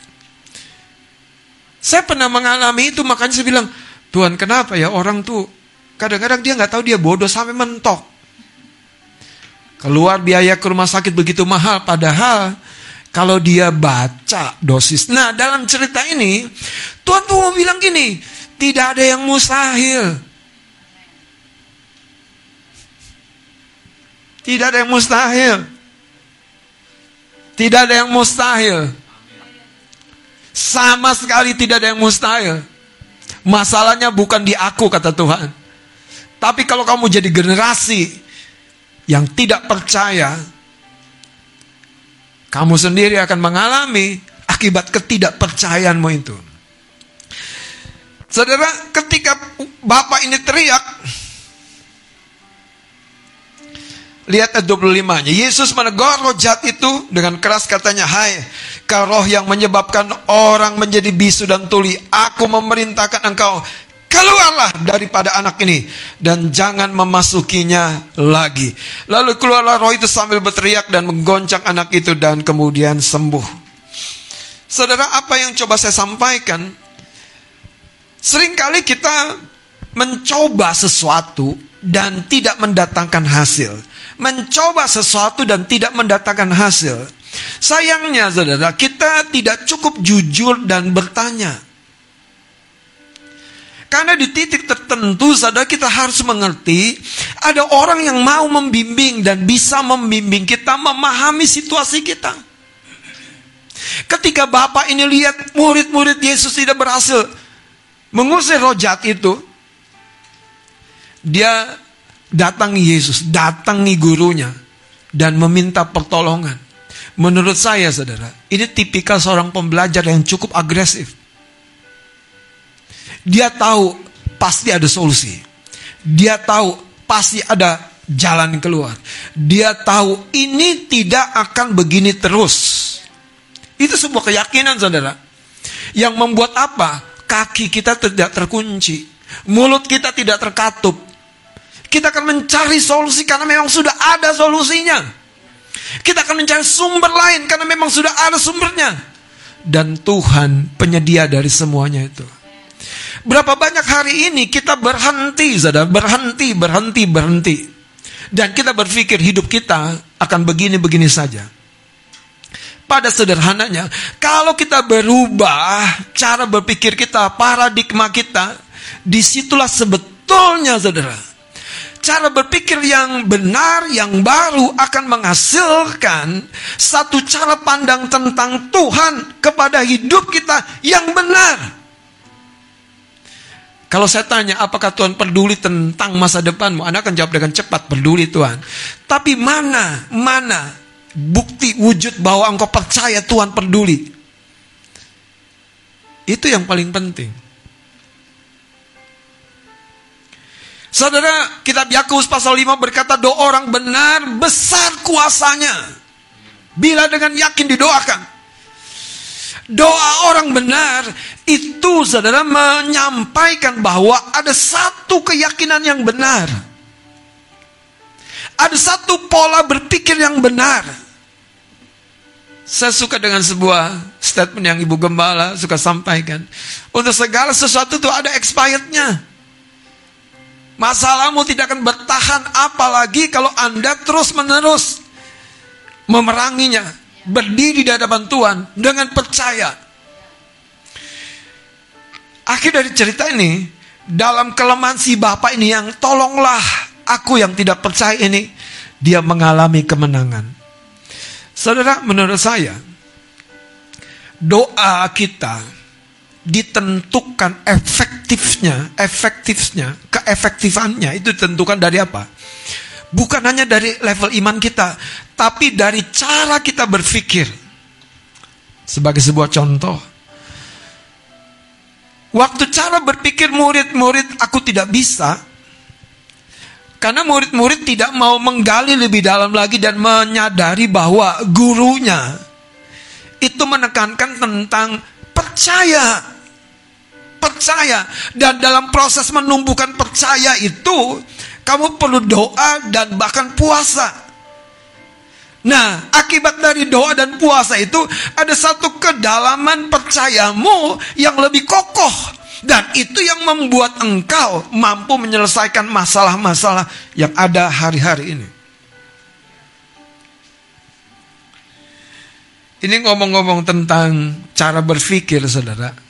Saya pernah mengalami itu makanya saya bilang, Tuhan kenapa ya orang tuh kadang-kadang dia nggak tahu dia bodoh sampai mentok. Keluar biaya ke rumah sakit begitu mahal, padahal kalau dia baca dosis. Nah dalam cerita ini, Tuhan tuh mau bilang gini, tidak ada yang mustahil. Tidak ada yang mustahil. Tidak ada yang mustahil. Sama sekali tidak ada yang mustahil. Masalahnya bukan di aku kata Tuhan. Tapi kalau kamu jadi generasi yang tidak percaya, kamu sendiri akan mengalami akibat ketidakpercayaanmu itu. Saudara, ketika Bapak ini teriak, Lihat ayat 25-nya. Yesus menegur roh jahat itu dengan keras katanya, Hai, kau roh yang menyebabkan orang menjadi bisu dan tuli. Aku memerintahkan engkau, keluarlah daripada anak ini. Dan jangan memasukinya lagi. Lalu keluarlah roh itu sambil berteriak dan menggoncang anak itu dan kemudian sembuh. Saudara, apa yang coba saya sampaikan? Seringkali kita mencoba sesuatu dan tidak mendatangkan hasil mencoba sesuatu dan tidak mendatangkan hasil. Sayangnya saudara, kita tidak cukup jujur dan bertanya. Karena di titik tertentu saudara kita harus mengerti ada orang yang mau membimbing dan bisa membimbing kita memahami situasi kita. Ketika Bapak ini lihat murid-murid Yesus tidak berhasil mengusir roh jahat itu, dia datangi Yesus, datangi gurunya, dan meminta pertolongan. Menurut saya, saudara, ini tipikal seorang pembelajar yang cukup agresif. Dia tahu pasti ada solusi. Dia tahu pasti ada jalan keluar. Dia tahu ini tidak akan begini terus. Itu sebuah keyakinan, saudara. Yang membuat apa? Kaki kita tidak terkunci. Mulut kita tidak terkatup kita akan mencari solusi karena memang sudah ada solusinya. Kita akan mencari sumber lain karena memang sudah ada sumbernya. Dan Tuhan penyedia dari semuanya itu. Berapa banyak hari ini kita berhenti, saudara, berhenti, berhenti, berhenti. Dan kita berpikir hidup kita akan begini-begini saja. Pada sederhananya, kalau kita berubah cara berpikir kita, paradigma kita, di situlah sebetulnya saudara, cara berpikir yang benar, yang baru akan menghasilkan satu cara pandang tentang Tuhan kepada hidup kita yang benar. Kalau saya tanya, apakah Tuhan peduli tentang masa depanmu? Anda akan jawab dengan cepat, peduli Tuhan. Tapi mana, mana bukti wujud bahwa engkau percaya Tuhan peduli? Itu yang paling penting. Saudara, kitab Yakobus pasal 5 berkata doa orang benar besar kuasanya. Bila dengan yakin didoakan. Doa orang benar itu saudara menyampaikan bahwa ada satu keyakinan yang benar. Ada satu pola berpikir yang benar. Saya suka dengan sebuah statement yang Ibu Gembala suka sampaikan. Untuk segala sesuatu itu ada expirednya. Masalahmu tidak akan bertahan apalagi kalau Anda terus-menerus memeranginya, berdiri di hadapan Tuhan dengan percaya. Akhir dari cerita ini, dalam kelemahan si bapak ini yang tolonglah aku yang tidak percaya ini, dia mengalami kemenangan. Saudara, menurut saya, doa kita ditentukan efektifnya, efektifnya, keefektifannya itu ditentukan dari apa? Bukan hanya dari level iman kita, tapi dari cara kita berpikir. Sebagai sebuah contoh, waktu cara berpikir murid-murid aku tidak bisa, karena murid-murid tidak mau menggali lebih dalam lagi dan menyadari bahwa gurunya itu menekankan tentang percaya percaya dan dalam proses menumbuhkan percaya itu kamu perlu doa dan bahkan puasa. Nah, akibat dari doa dan puasa itu ada satu kedalaman percayamu yang lebih kokoh dan itu yang membuat engkau mampu menyelesaikan masalah-masalah yang ada hari-hari ini. Ini ngomong-ngomong tentang cara berpikir, saudara.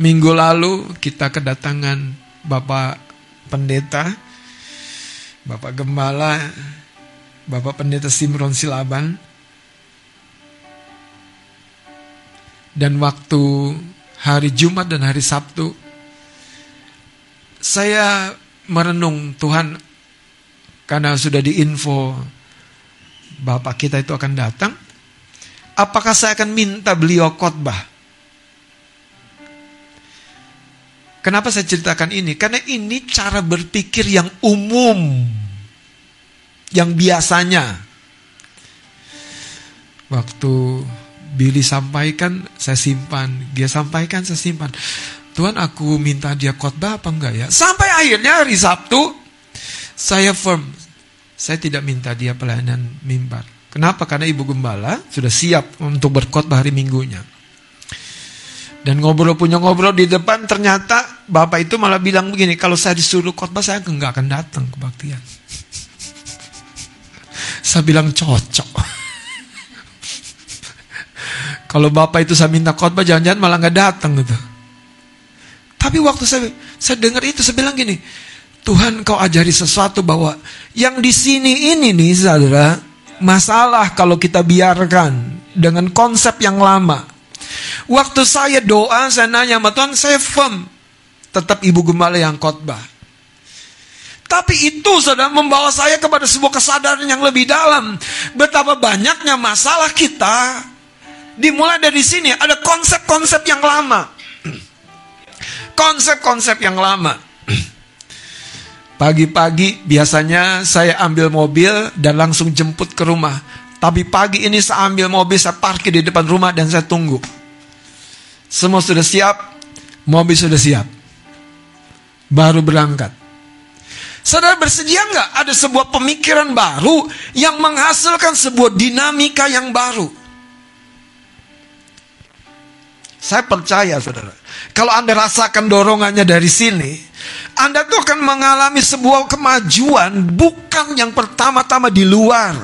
Minggu lalu kita kedatangan Bapak Pendeta, Bapak Gembala, Bapak Pendeta Simron Silaban. Dan waktu hari Jumat dan hari Sabtu, saya merenung Tuhan karena sudah diinfo Bapak kita itu akan datang. Apakah saya akan minta beliau khotbah? Kenapa saya ceritakan ini? Karena ini cara berpikir yang umum. Yang biasanya. Waktu Billy sampaikan, saya simpan. Dia sampaikan, saya simpan. Tuhan aku minta dia khotbah apa enggak ya? Sampai akhirnya hari Sabtu, saya firm. Saya tidak minta dia pelayanan mimbar. Kenapa? Karena Ibu Gembala sudah siap untuk berkhotbah hari Minggunya. Dan ngobrol punya ngobrol di depan ternyata bapak itu malah bilang begini, kalau saya disuruh khotbah saya nggak akan datang kebaktian. saya bilang cocok. kalau bapak itu saya minta khotbah jangan-jangan malah nggak datang gitu. Tapi waktu saya saya dengar itu saya bilang gini, Tuhan kau ajari sesuatu bahwa yang di sini ini nih saudara, masalah kalau kita biarkan dengan konsep yang lama Waktu saya doa, saya nanya sama Tuhan, saya firm. Tetap ibu gembala yang khotbah. Tapi itu sudah membawa saya kepada sebuah kesadaran yang lebih dalam. Betapa banyaknya masalah kita dimulai dari sini. Ada konsep-konsep yang lama. Konsep-konsep yang lama. Pagi-pagi biasanya saya ambil mobil dan langsung jemput ke rumah. Tapi pagi ini saya ambil mobil, saya parkir di depan rumah dan saya tunggu. Semua sudah siap, mobil sudah siap. Baru berangkat. Saudara bersedia nggak ada sebuah pemikiran baru yang menghasilkan sebuah dinamika yang baru? Saya percaya saudara, kalau Anda rasakan dorongannya dari sini, Anda tuh akan mengalami sebuah kemajuan bukan yang pertama-tama di luar.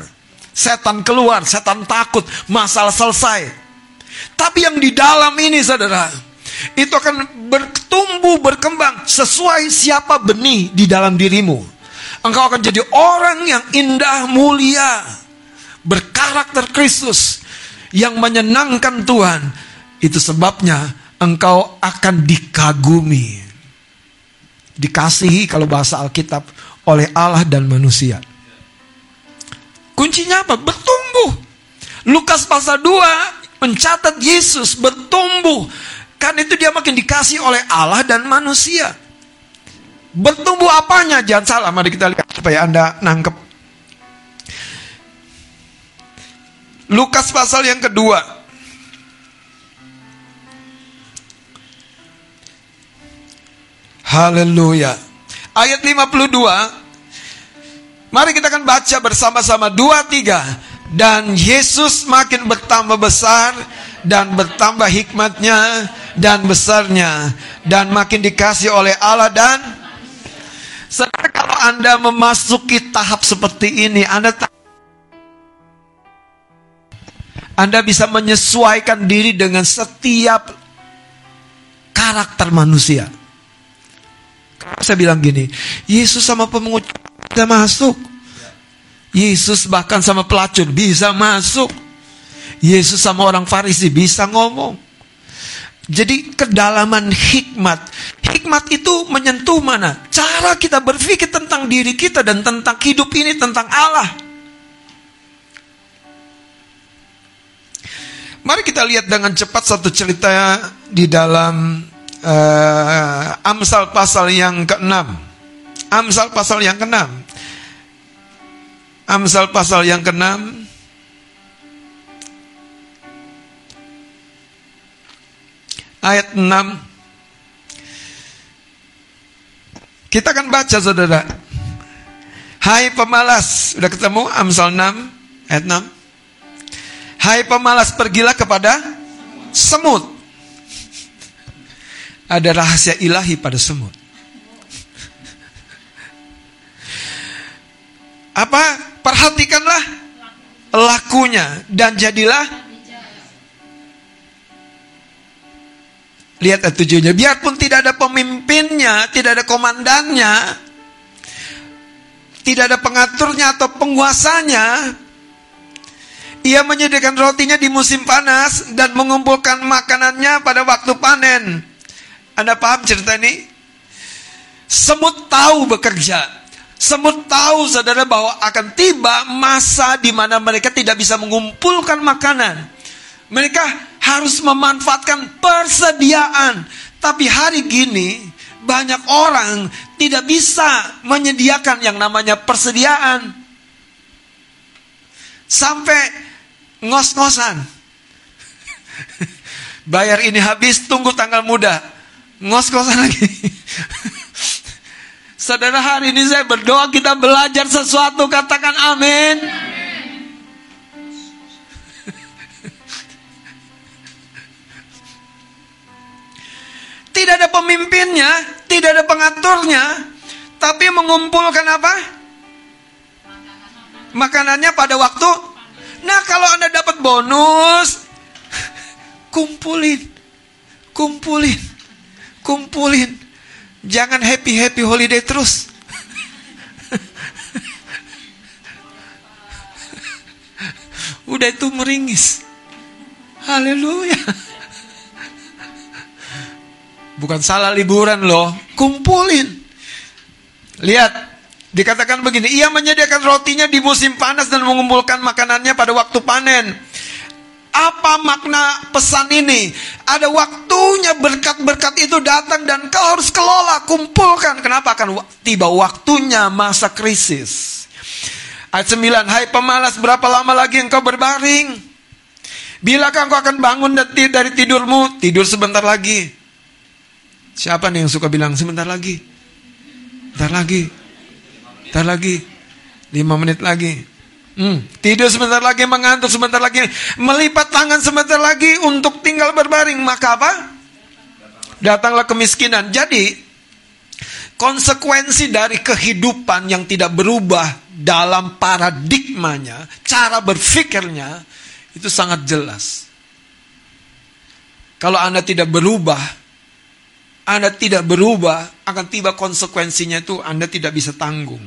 Setan keluar, setan takut, masalah selesai. Tapi yang di dalam ini saudara, itu akan bertumbuh, berkembang sesuai siapa benih di dalam dirimu. Engkau akan jadi orang yang indah, mulia, berkarakter Kristus, yang menyenangkan Tuhan. Itu sebabnya engkau akan dikagumi. Dikasihi kalau bahasa Alkitab oleh Allah dan manusia. Kuncinya apa? Bertumbuh. Lukas pasal 2 mencatat Yesus bertumbuh. Karena itu dia makin dikasih oleh Allah dan manusia. Bertumbuh apanya? Jangan salah, mari kita lihat supaya Anda nangkep. Lukas pasal yang kedua. Haleluya. Ayat 52. Mari kita akan baca bersama-sama. Dua, tiga. Dan Yesus makin bertambah besar dan bertambah hikmatnya dan besarnya dan makin dikasih oleh Allah dan Saudara kalau Anda memasuki tahap seperti ini Anda Anda bisa menyesuaikan diri dengan setiap karakter manusia. Saya bilang gini, Yesus sama pemungut kita masuk. Yesus bahkan sama pelacur bisa masuk. Yesus sama orang Farisi bisa ngomong. Jadi kedalaman hikmat. Hikmat itu menyentuh mana? Cara kita berpikir tentang diri kita dan tentang hidup ini, tentang Allah. Mari kita lihat dengan cepat satu cerita di dalam uh, Amsal pasal yang ke-6. Amsal pasal yang ke-6. Amsal pasal yang ke-6 ayat 6. Kita akan baca saudara. Hai pemalas, sudah ketemu Amsal 6 ayat 6. Hai pemalas, pergilah kepada semut. Ada rahasia ilahi pada semut. Apa? Perhatikanlah lakunya dan jadilah Lihat ayat tujuhnya. Biarpun tidak ada pemimpinnya, tidak ada komandannya, tidak ada pengaturnya atau penguasanya, ia menyediakan rotinya di musim panas dan mengumpulkan makanannya pada waktu panen. Anda paham cerita ini? Semut tahu bekerja. Semut tahu saudara bahwa akan tiba masa di mana mereka tidak bisa mengumpulkan makanan. Mereka harus memanfaatkan persediaan. Tapi hari gini banyak orang tidak bisa menyediakan yang namanya persediaan. Sampai ngos-ngosan. Bayar ini habis, tunggu tanggal muda. Ngos-ngosan lagi. Saudara hari ini saya berdoa kita belajar sesuatu katakan amin. Tidak ada pemimpinnya, tidak ada pengaturnya, tapi mengumpulkan apa? Makanannya pada waktu. Nah, kalau Anda dapat bonus, kumpulin. Kumpulin. Kumpulin. Jangan happy-happy holiday terus. Udah itu meringis. Haleluya. Bukan salah liburan loh, kumpulin. Lihat, dikatakan begini, ia menyediakan rotinya di musim panas dan mengumpulkan makanannya pada waktu panen. Apa makna pesan ini? Ada waktunya berkat-berkat itu datang dan kau harus kelola, kumpulkan. Kenapa akan tiba waktunya masa krisis? Ayat 9, hai pemalas berapa lama lagi engkau berbaring? Bilakah engkau akan bangun dari tidurmu? Tidur sebentar lagi. Siapa nih yang suka bilang sebentar lagi? Sebentar lagi. Sebentar lagi. Lima menit lagi. Hmm, tidur sebentar lagi, mengantuk sebentar lagi, melipat tangan sebentar lagi untuk tinggal berbaring. Maka apa? Datanglah kemiskinan. Jadi, konsekuensi dari kehidupan yang tidak berubah dalam paradigmanya, cara berpikirnya, itu sangat jelas. Kalau Anda tidak berubah, anda tidak berubah, akan tiba konsekuensinya itu Anda tidak bisa tanggung.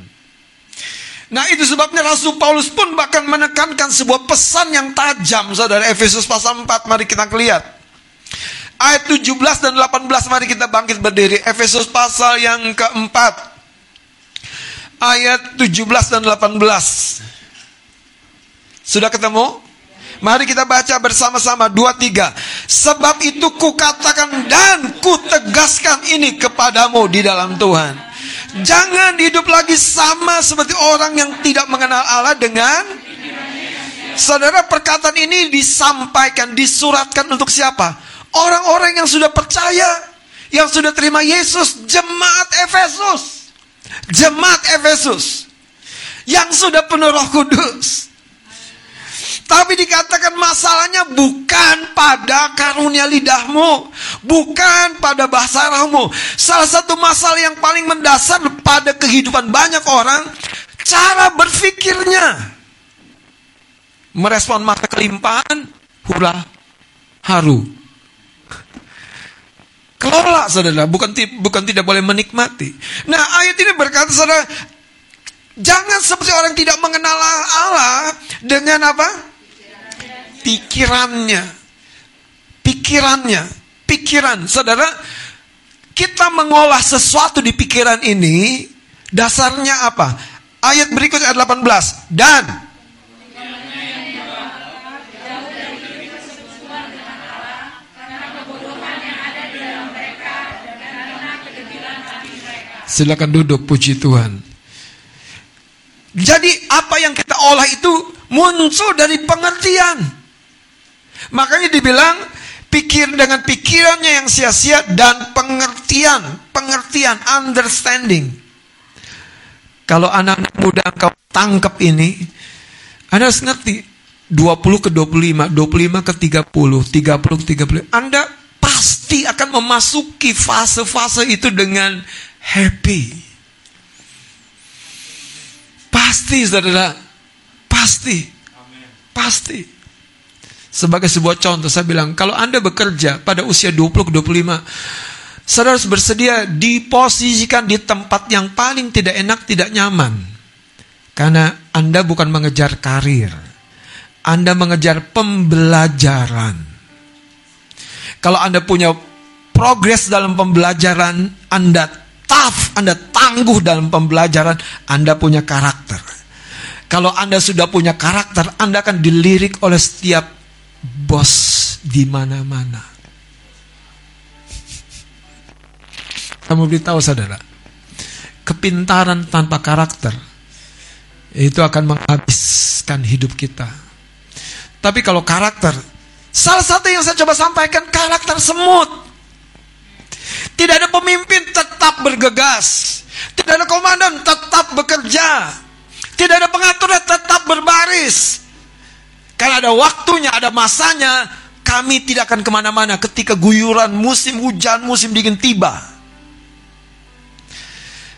Nah itu sebabnya Rasul Paulus pun bahkan menekankan sebuah pesan yang tajam saudara Efesus pasal 4 mari kita lihat ayat 17 dan 18 mari kita bangkit berdiri Efesus pasal yang keempat ayat 17 dan 18 sudah ketemu? Mari kita baca bersama-sama dua tiga. Sebab itu kukatakan dan kutegaskan ini kepadamu di dalam Tuhan. Jangan hidup lagi sama seperti orang yang tidak mengenal Allah dengan Saudara perkataan ini disampaikan, disuratkan untuk siapa? Orang-orang yang sudah percaya, yang sudah terima Yesus, jemaat Efesus. Jemaat Efesus. Yang sudah penuh roh kudus tapi dikatakan masalahnya bukan pada karunia lidahmu, bukan pada bahasa rohmu. Salah satu masalah yang paling mendasar pada kehidupan banyak orang, cara berpikirnya. Merespon mata kelimpahan, hura, haru. Kelola saudara, bukan bukan tidak boleh menikmati. Nah ayat ini berkata saudara, jangan seperti orang tidak mengenal Allah dengan apa? pikirannya. Pikirannya. pikiran. Saudara, kita mengolah sesuatu di pikiran ini dasarnya apa? Ayat berikutnya ayat 18. Dan Silakan duduk, puji Tuhan. Jadi apa yang kita olah itu muncul dari pengertian. Makanya dibilang pikir dengan pikirannya yang sia-sia dan pengertian, pengertian, understanding. Kalau anak-anak muda engkau tangkap ini, Anda harus ngerti 20 ke 25, 25 ke 30, 30 ke 30. Anda pasti akan memasuki fase-fase itu dengan happy. Pasti, saudara. Pasti. Pasti. Sebagai sebuah contoh, saya bilang, kalau Anda bekerja pada usia 20 ke 25, saudara harus bersedia diposisikan di tempat yang paling tidak enak, tidak nyaman. Karena Anda bukan mengejar karir. Anda mengejar pembelajaran. Kalau Anda punya progres dalam pembelajaran, Anda tough, Anda tangguh dalam pembelajaran, Anda punya karakter. Kalau Anda sudah punya karakter, Anda akan dilirik oleh setiap bos di mana-mana. Kamu beritahu saudara, kepintaran tanpa karakter itu akan menghabiskan hidup kita. Tapi kalau karakter, salah satu yang saya coba sampaikan karakter semut. Tidak ada pemimpin tetap bergegas. Tidak ada komandan tetap bekerja. Tidak ada pengaturnya tetap berbaris. Karena ada waktunya, ada masanya, kami tidak akan ke mana-mana ketika guyuran musim hujan, musim dingin tiba.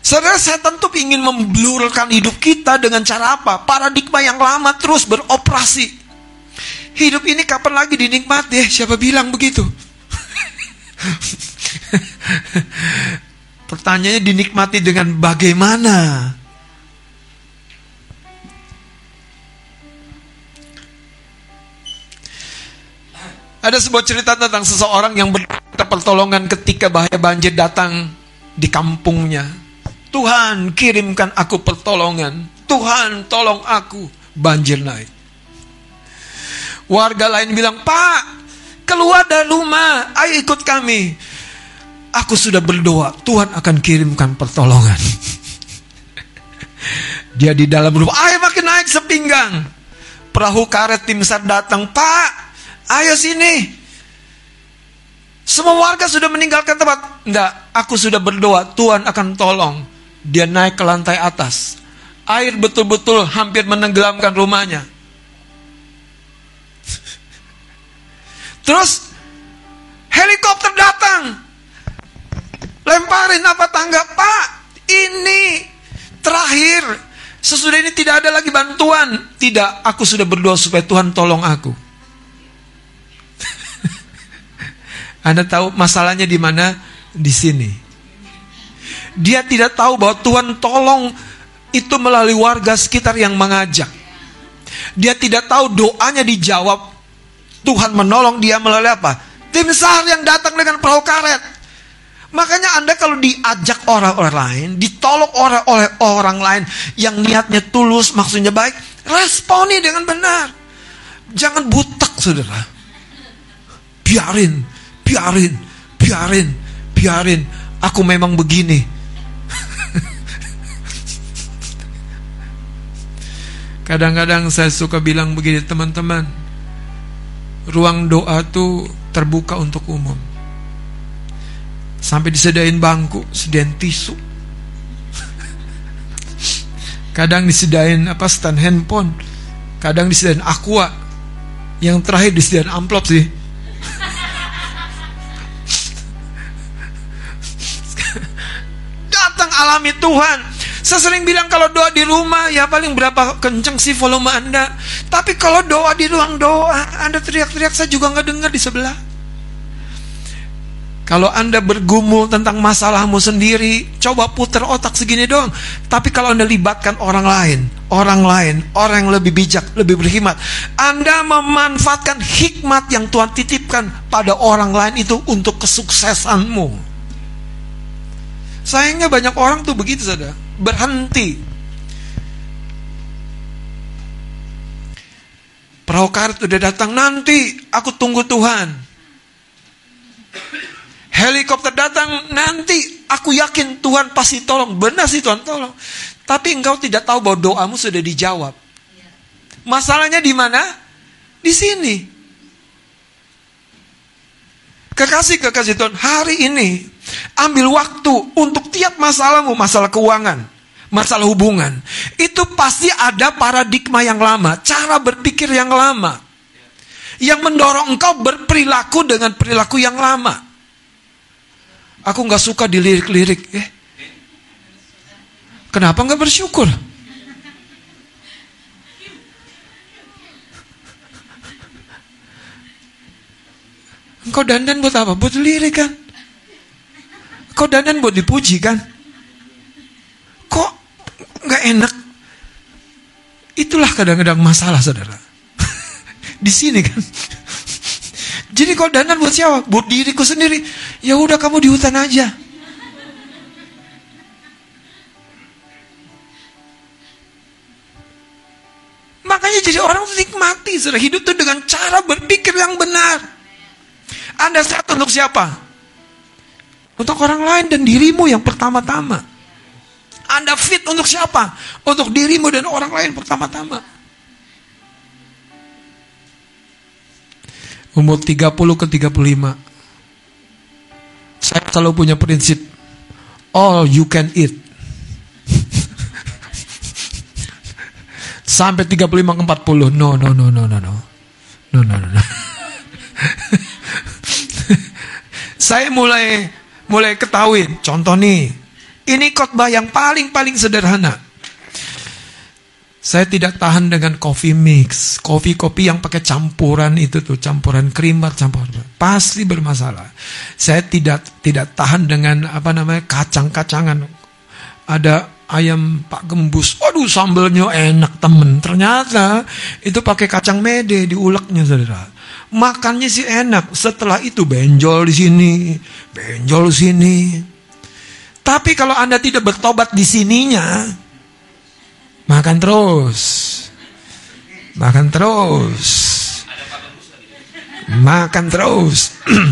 Saudara, saya tentu ingin memblurkan hidup kita dengan cara apa? Paradigma yang lama terus beroperasi. Hidup ini kapan lagi dinikmati? Siapa bilang begitu? Pertanyaannya dinikmati dengan bagaimana? Ada sebuah cerita tentang seseorang yang berkata pertolongan ketika bahaya banjir datang di kampungnya. Tuhan kirimkan aku pertolongan. Tuhan tolong aku. Banjir naik. Warga lain bilang, Pak, keluar dari rumah, ayo ikut kami. Aku sudah berdoa, Tuhan akan kirimkan pertolongan. Dia di dalam rumah, ayo makin naik sepinggang. Perahu karet tim SAR datang, Pak, ayo sini. Semua warga sudah meninggalkan tempat. Enggak, aku sudah berdoa, Tuhan akan tolong. Dia naik ke lantai atas. Air betul-betul hampir menenggelamkan rumahnya. Terus helikopter datang. Lemparin apa tangga, Pak? Ini terakhir. Sesudah ini tidak ada lagi bantuan. Tidak, aku sudah berdoa supaya Tuhan tolong aku. Anda tahu masalahnya di mana? Di sini. Dia tidak tahu bahwa Tuhan tolong itu melalui warga sekitar yang mengajak. Dia tidak tahu doanya dijawab. Tuhan menolong dia melalui apa? Tim SAR yang datang dengan perahu karet. Makanya Anda kalau diajak orang-orang lain, ditolong oleh, oleh orang lain yang niatnya tulus, maksudnya baik, responi dengan benar. Jangan butek, saudara. Biarin, biarin, biarin, biarin. Aku memang begini. Kadang-kadang saya suka bilang begini, teman-teman. Ruang doa itu terbuka untuk umum Sampai disediain bangku, sediain tisu. Kadang disediain apa stand handphone. Kadang disediain aqua. Yang terakhir disediain amplop sih. Datang alami Tuhan. Saya sering bilang kalau doa di rumah ya paling berapa kenceng sih volume Anda. Tapi kalau doa di ruang doa, Anda teriak-teriak saya juga nggak dengar di sebelah. Kalau Anda bergumul tentang masalahmu sendiri, coba putar otak segini dong. Tapi kalau Anda libatkan orang lain, orang lain, orang yang lebih bijak, lebih berhikmat, Anda memanfaatkan hikmat yang Tuhan titipkan pada orang lain itu untuk kesuksesanmu. Sayangnya banyak orang tuh begitu saja, berhenti. Perahu karet udah datang nanti, aku tunggu Tuhan. Helikopter datang nanti aku yakin Tuhan pasti tolong. Benar sih Tuhan tolong. Tapi engkau tidak tahu bahwa doamu sudah dijawab. Masalahnya di mana? Di sini. Kekasih-kekasih Tuhan, hari ini ambil waktu untuk tiap masalahmu, masalah keuangan, masalah hubungan. Itu pasti ada paradigma yang lama, cara berpikir yang lama. Yang mendorong engkau berperilaku dengan perilaku yang lama. Aku nggak suka dilirik-lirik. Eh, kenapa nggak bersyukur? Engkau dandan buat apa? Buat lirik kan? Kau dandan buat dipuji kan? Kok nggak enak? Itulah kadang-kadang masalah saudara. Di sini kan. Jadi kalau dandan buat siapa? Buat diriku sendiri. Ya udah kamu di hutan aja. Makanya jadi orang nikmati sudah hidup itu dengan cara berpikir yang benar. Anda sehat untuk siapa? Untuk orang lain dan dirimu yang pertama-tama. Anda fit untuk siapa? Untuk dirimu dan orang lain pertama-tama. Umur 30 ke 35. Saya selalu punya prinsip. All you can eat. Sampai 35 ke 40. No, no, no, no, no, no. No, no, no, no. saya mulai mulai ketahui. Contoh nih. Ini khotbah yang paling-paling sederhana saya tidak tahan dengan coffee mix, kopi-kopi yang pakai campuran itu tuh, campuran krim, campuran pasti bermasalah. Saya tidak tidak tahan dengan apa namanya kacang-kacangan. Ada ayam Pak Gembus, waduh sambelnya enak temen. Ternyata itu pakai kacang mede diuleknya saudara. Makannya sih enak. Setelah itu benjol di sini, benjol sini. Tapi kalau anda tidak bertobat di sininya, Makan terus. Makan terus. Makan terus.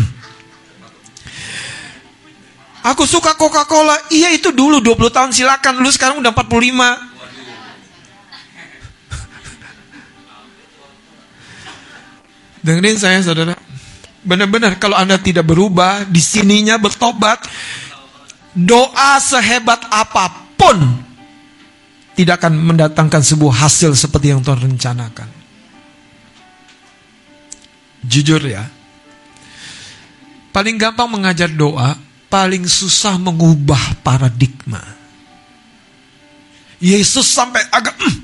Aku suka Coca-Cola. Iya itu dulu 20 tahun silakan. Lu sekarang udah 45. Dengerin saya saudara. Benar-benar kalau Anda tidak berubah, di sininya bertobat, doa sehebat apa pun tidak akan mendatangkan sebuah hasil seperti yang Tuhan rencanakan. Jujur ya. Paling gampang mengajar doa, paling susah mengubah paradigma. Yesus sampai agak mm,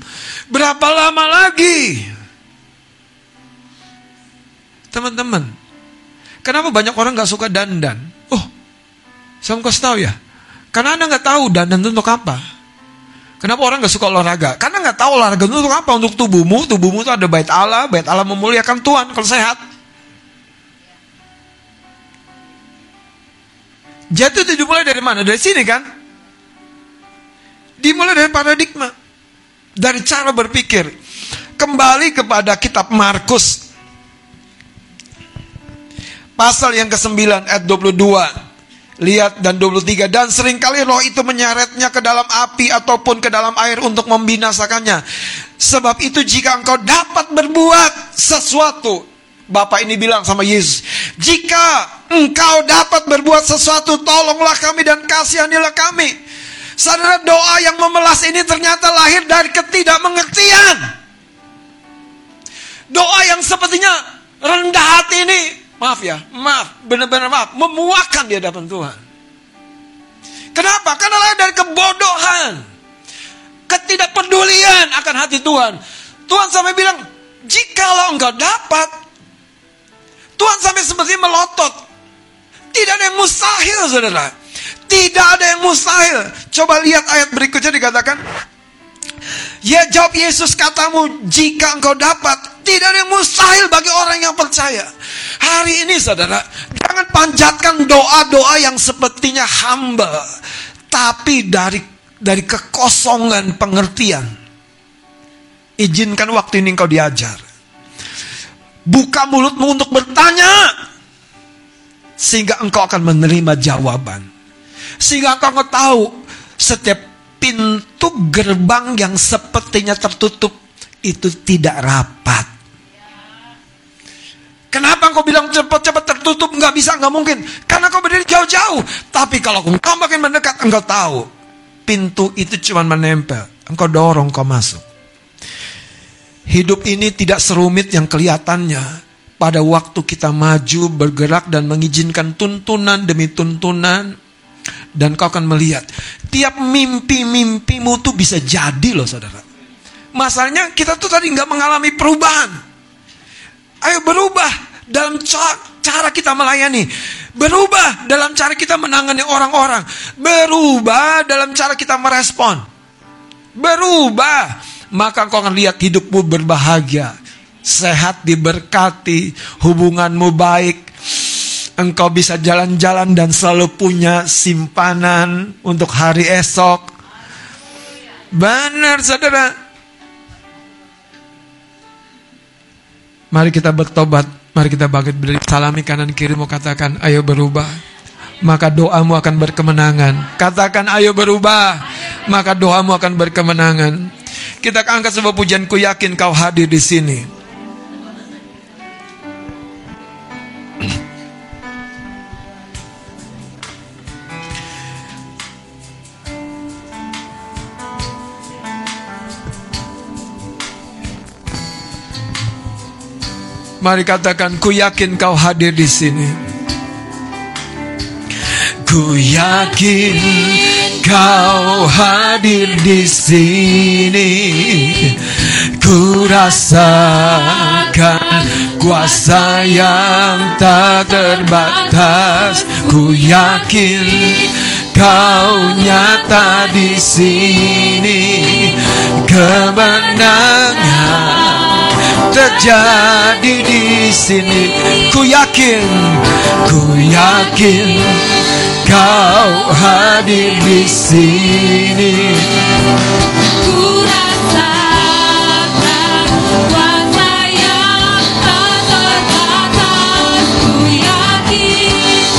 berapa lama lagi? Teman-teman, kenapa banyak orang gak suka dandan? Oh, saya mau kasih tahu ya. Karena anda nggak tahu dandan itu untuk apa. Kenapa orang gak suka olahraga? Karena gak tahu olahraga itu untuk apa? Untuk tubuhmu, tubuhmu itu ada bait Allah, bait Allah memuliakan Tuhan kalau sehat. Jatuh itu dimulai dari mana? Dari sini kan? Dimulai dari paradigma. Dari cara berpikir. Kembali kepada kitab Markus. Pasal yang ke-9 ayat 22. Lihat dan 23 dan sering kali roh itu menyeretnya ke dalam api ataupun ke dalam air untuk membinasakannya. Sebab itu jika engkau dapat berbuat sesuatu, Bapak ini bilang sama Yesus, jika engkau dapat berbuat sesuatu, tolonglah kami dan kasihanilah kami. Saudara doa yang memelas ini ternyata lahir dari ketidakmengertian. Doa yang sepertinya rendah hati ini Maaf ya, maaf, benar-benar maaf, memuakan di hadapan Tuhan. Kenapa? Karena lahir dari kebodohan. Ketidakpedulian akan hati Tuhan. Tuhan sampai bilang, jikalau engkau dapat, Tuhan sampai seperti melotot. Tidak ada yang mustahil, saudara. Tidak ada yang mustahil. Coba lihat ayat berikutnya dikatakan, Ya jawab Yesus katamu jika engkau dapat Tidak ada yang mustahil bagi orang yang percaya. Hari ini saudara Jangan panjatkan doa-doa yang sepertinya hamba Tapi dari dari kekosongan pengertian. Izinkan waktu ini engkau diajar. Buka mulutmu untuk bertanya Sehingga engkau akan menerima jawaban. Sehingga engkau tahu Setiap pintu gerbang yang sepertinya tertutup itu tidak rapat. Kenapa engkau bilang cepat-cepat tertutup? Enggak bisa, enggak mungkin. Karena kau berdiri jauh-jauh. Tapi kalau engkau makin mendekat, engkau tahu. Pintu itu cuma menempel. Engkau dorong, kau masuk. Hidup ini tidak serumit yang kelihatannya. Pada waktu kita maju, bergerak, dan mengizinkan tuntunan demi tuntunan, dan kau akan melihat tiap mimpi-mimpimu tuh bisa jadi loh saudara. Masalahnya kita tuh tadi nggak mengalami perubahan. Ayo berubah dalam cara kita melayani. Berubah dalam cara kita menangani orang-orang. Berubah dalam cara kita merespon. Berubah. Maka kau akan lihat hidupmu berbahagia. Sehat diberkati. Hubunganmu baik engkau bisa jalan-jalan dan selalu punya simpanan untuk hari esok. Benar, saudara. Mari kita bertobat, mari kita bangkit berdiri, salami kanan kirimu katakan, ayo berubah. Maka doamu akan berkemenangan. Katakan ayo berubah, maka doamu akan berkemenangan. Kita angkat sebuah pujian, ku yakin kau hadir di sini. Mari katakan, ku yakin kau hadir di sini. Ku yakin kau hadir di sini. Ku rasakan kuasa yang tak terbatas. Ku yakin kau nyata di sini. Kemenangan terjadi di sini. Ku yakin, ku yakin kau hadir di sini. Ku rasakan kuasa yang tak terbatas. Ku yakin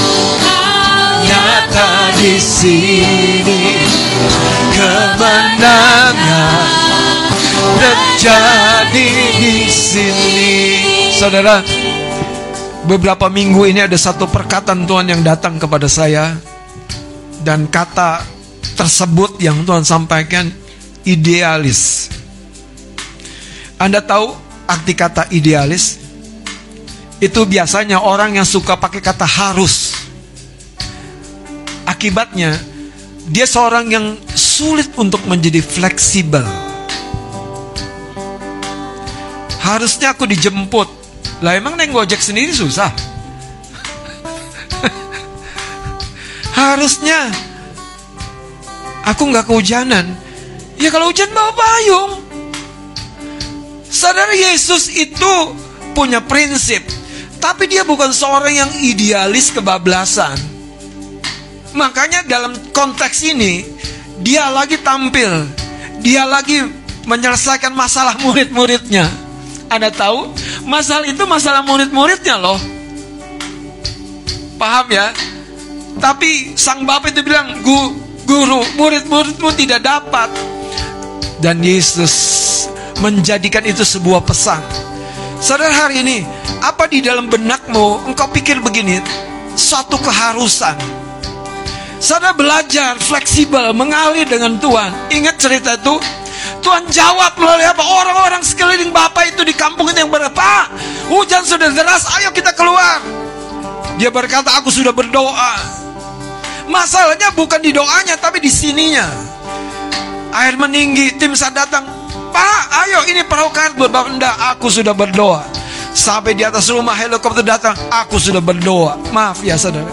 kau nyata di sini. Kemenangan terjadi di sini. Saudara, beberapa minggu ini ada satu perkataan Tuhan yang datang kepada saya dan kata tersebut yang Tuhan sampaikan idealis. Anda tahu arti kata idealis? Itu biasanya orang yang suka pakai kata harus. Akibatnya dia seorang yang sulit untuk menjadi fleksibel Harusnya aku dijemput. Lah emang neng gojek sendiri susah. Harusnya aku nggak kehujanan. Ya kalau hujan bawa payung. Saudara Yesus itu punya prinsip, tapi dia bukan seorang yang idealis kebablasan. Makanya dalam konteks ini dia lagi tampil, dia lagi menyelesaikan masalah murid-muridnya. Anda tahu, masalah itu masalah murid-muridnya loh. Paham ya? Tapi sang bapak itu bilang, Gu, guru, murid-muridmu tidak dapat. Dan Yesus menjadikan itu sebuah pesan. Saudara hari ini, apa di dalam benakmu engkau pikir begini, satu keharusan. Saudara belajar fleksibel, mengalir dengan Tuhan. Ingat cerita itu, Tuhan jawab melalui apa? Orang-orang sekeliling Bapak itu di kampung itu yang berapa? Hujan sudah deras, ayo kita keluar. Dia berkata, aku sudah berdoa. Masalahnya bukan di doanya, tapi di sininya. Air meninggi, tim saat datang. Pak, ayo ini perahu kardus. Bapak, enggak, aku sudah berdoa. Sampai di atas rumah helikopter datang, aku sudah berdoa. Maaf ya saudara.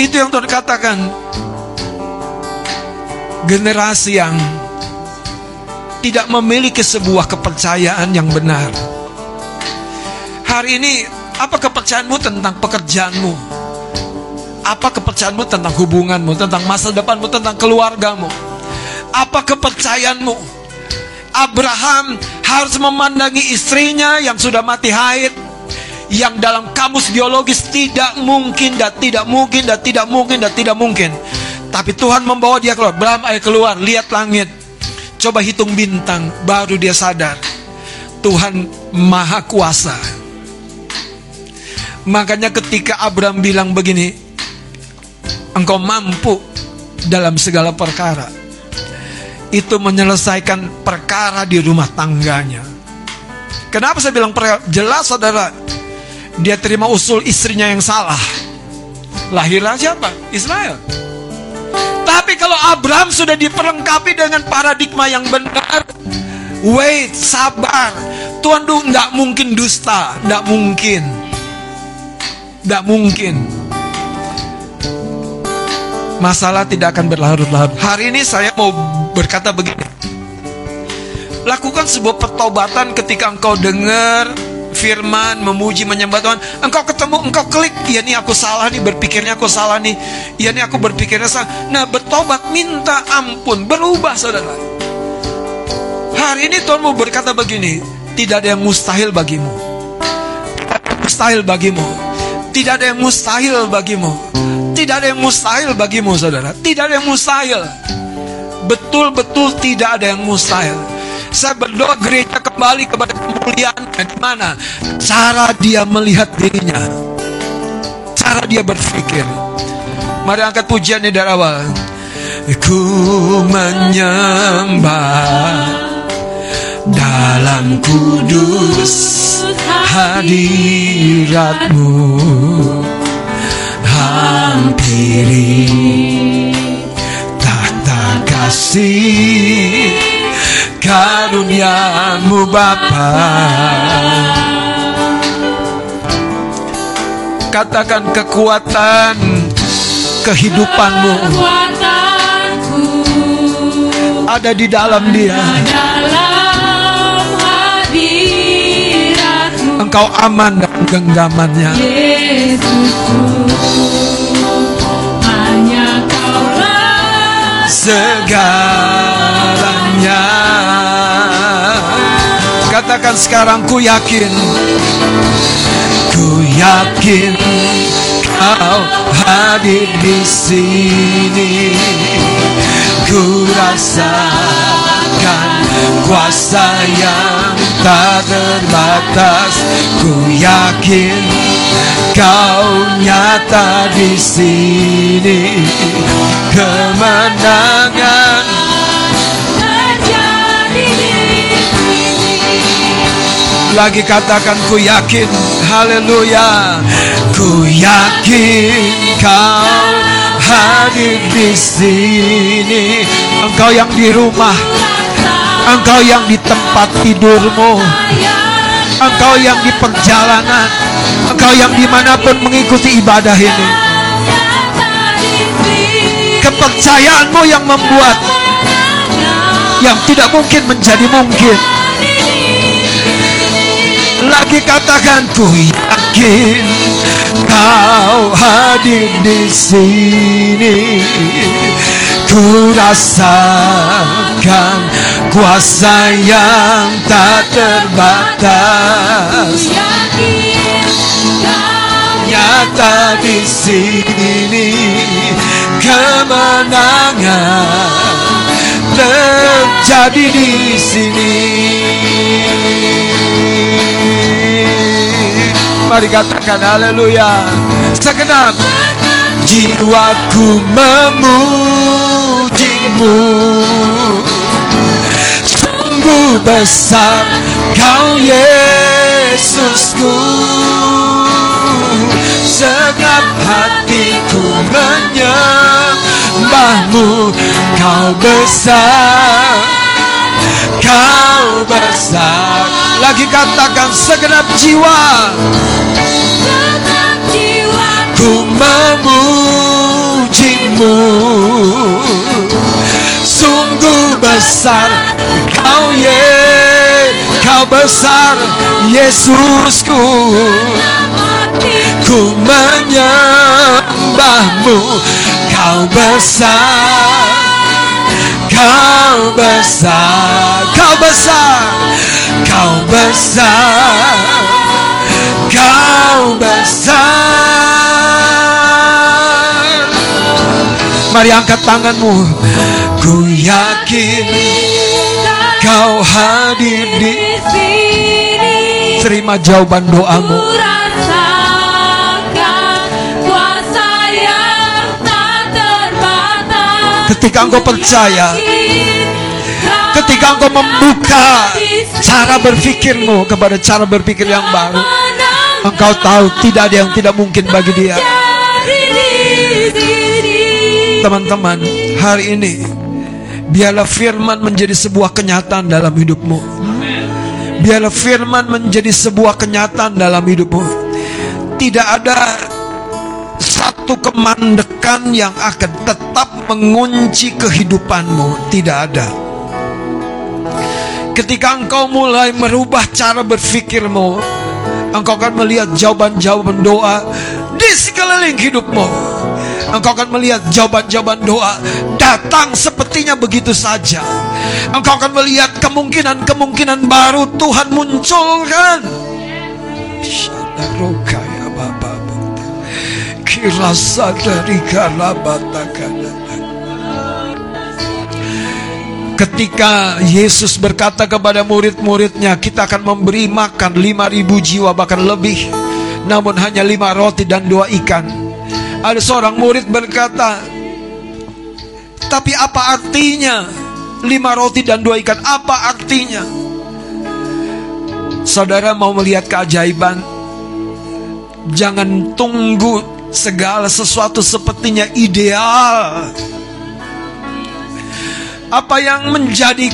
Itu yang Tuhan katakan. Generasi yang tidak memiliki sebuah kepercayaan yang benar. Hari ini, apa kepercayaanmu tentang pekerjaanmu? Apa kepercayaanmu tentang hubunganmu, tentang masa depanmu, tentang keluargamu? Apa kepercayaanmu? Abraham harus memandangi istrinya yang sudah mati haid, yang dalam kamus biologis tidak mungkin dan tidak mungkin dan tidak mungkin dan tidak mungkin. Tapi Tuhan membawa dia keluar. Abraham ayo keluar, lihat langit. Coba hitung bintang, baru dia sadar. Tuhan maha kuasa. Makanya ketika Abraham bilang begini, engkau mampu dalam segala perkara. Itu menyelesaikan perkara di rumah tangganya. Kenapa saya bilang? Jelas saudara, dia terima usul istrinya yang salah. Lahirlah siapa? Ismail. Tapi kalau Abraham sudah diperlengkapi dengan paradigma yang benar, wait, sabar. Tuhan tuh nggak mungkin dusta, nggak mungkin, nggak mungkin. Masalah tidak akan berlarut-larut. Hari ini saya mau berkata begini. Lakukan sebuah pertobatan ketika engkau dengar firman, memuji, menyembah Tuhan. Engkau ketemu, engkau klik, iya nih aku salah nih, berpikirnya aku salah nih. Iya nih aku berpikirnya salah. Nah bertobat, minta ampun, berubah saudara. Hari ini Tuhan mau berkata begini, tidak ada yang mustahil bagimu. Mustahil bagimu. Tidak ada yang mustahil bagimu. Tidak ada yang mustahil bagimu saudara. Tidak ada yang mustahil. Betul-betul tidak ada yang mustahil. Saya berdoa gereja kembali kepada kemuliaan di mana cara dia melihat dirinya. Cara dia berpikir. Mari angkat pujiannya dari awal. Ku menyembah dalam kudus hadiratmu hampiri tata kasih karuniamu Bapa. Katakan kekuatan kehidupanmu. Ada di dalam dia. Engkau aman dalam genggamannya. Segalanya Katakan sekarang ku yakin Ku yakin kau hadir di sini. Ku rasakan kuasa yang tak terbatas. Ku yakin kau nyata di sini. Kemenangan lagi katakan ku yakin. Haleluya. Ku yakin kau hadir di sini. Engkau yang di rumah. Engkau yang di tempat tidurmu. Engkau yang di perjalanan. Engkau yang di mana pun mengikuti ibadah ini. Kepercayaanmu yang membuat yang tidak mungkin menjadi mungkin lagi katakan ku yakin kau hadir di sini. Ku rasakan kuasa yang tak terbatas. Nyata di sini kemenangan terjadi di sini Mari katakan haleluya. Segenap jiwaku memujimu. Sungguh besar kau Yesusku. Segenap hatiku Kau besar Kau besar. Lagi katakan segenap jiwa Segenap jiwa Ku memujimu. Sungguh besar Kau ye Kau besar Yesusku. Ku menyembah menyembahmu Kau besar. Kau besar. Kau besar. Kau besar. Kau besar. Mari angkat tanganmu. Ku yakin Kau hadir di Terima jawaban doamu Ketika engkau percaya Ketika engkau membuka cara berpikirmu kepada cara berpikir yang baru Engkau tahu tidak ada yang tidak mungkin bagi dia. Teman-teman, hari ini Biarlah firman menjadi sebuah kenyataan dalam hidupmu. Biarlah firman menjadi sebuah kenyataan dalam hidupmu. Tidak ada satu kemandekan yang akan tetap mengunci kehidupanmu Tidak ada. Ketika engkau mulai merubah cara berpikirmu Engkau akan melihat jawaban-jawaban doa Di sekeliling hidupmu. Engkau akan melihat jawaban-jawaban doa Datang sepertinya begitu saja. Engkau akan melihat kemungkinan-kemungkinan baru Tuhan munculkan. Shadarokaya Bapak Kirasa dari Ketika Yesus berkata kepada murid-muridnya Kita akan memberi makan 5000 jiwa bahkan lebih. Namun hanya lima roti dan dua ikan. Ada seorang murid berkata Tapi apa artinya Lima roti dan dua ikan? Apa artinya? Saudara mau melihat keajaiban? Jangan tunggu segala sesuatu sepertinya ideal. Apa yang menjadi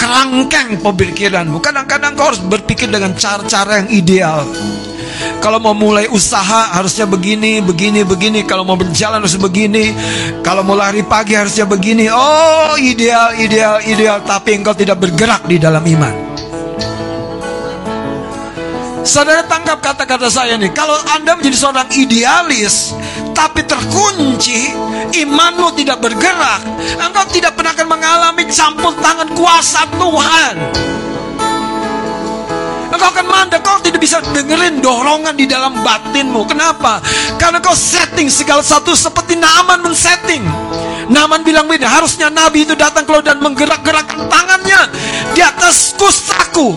kerangkeng pemikiranmu? Kadang-kadang kau harus berpikir dengan cara-cara yang ideal. Kalau mau mulai usaha harusnya begini, begini, begini. Kalau mau berjalan harus begini. Kalau mau lari pagi harusnya begini. Oh, ideal, ideal, ideal. Tapi engkau tidak bergerak di dalam iman. Saudara tangkap kata-kata saya nih. Kalau Anda menjadi seorang idealis, tapi terkunci, imanmu tidak bergerak, engkau tidak pernah akan mengalami campur tangan kuasa Tuhan. Engkau akan mandek, kau tidak bisa dengerin dorongan di dalam batinmu. Kenapa? Karena kau setting segala satu seperti Naaman men-setting. Naaman bilang begini, harusnya Nabi itu datang keluar dan menggerak-gerakkan tangannya di atas kustaku.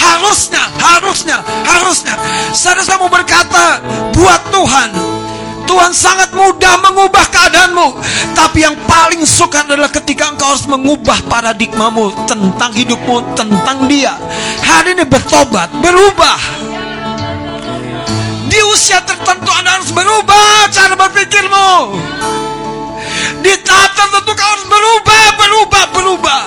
Harusnya, harusnya, harusnya. Saya mau berkata, buat Tuhan, Tuhan sangat mudah mengubah keadaanmu. Tapi yang paling suka adalah ketika engkau harus mengubah paradigmamu tentang hidupmu, tentang dia. Hari ini bertobat, berubah. Di usia tertentu Anda harus berubah cara berpikirmu. Di tahap tertentu kau harus berubah, berubah, berubah.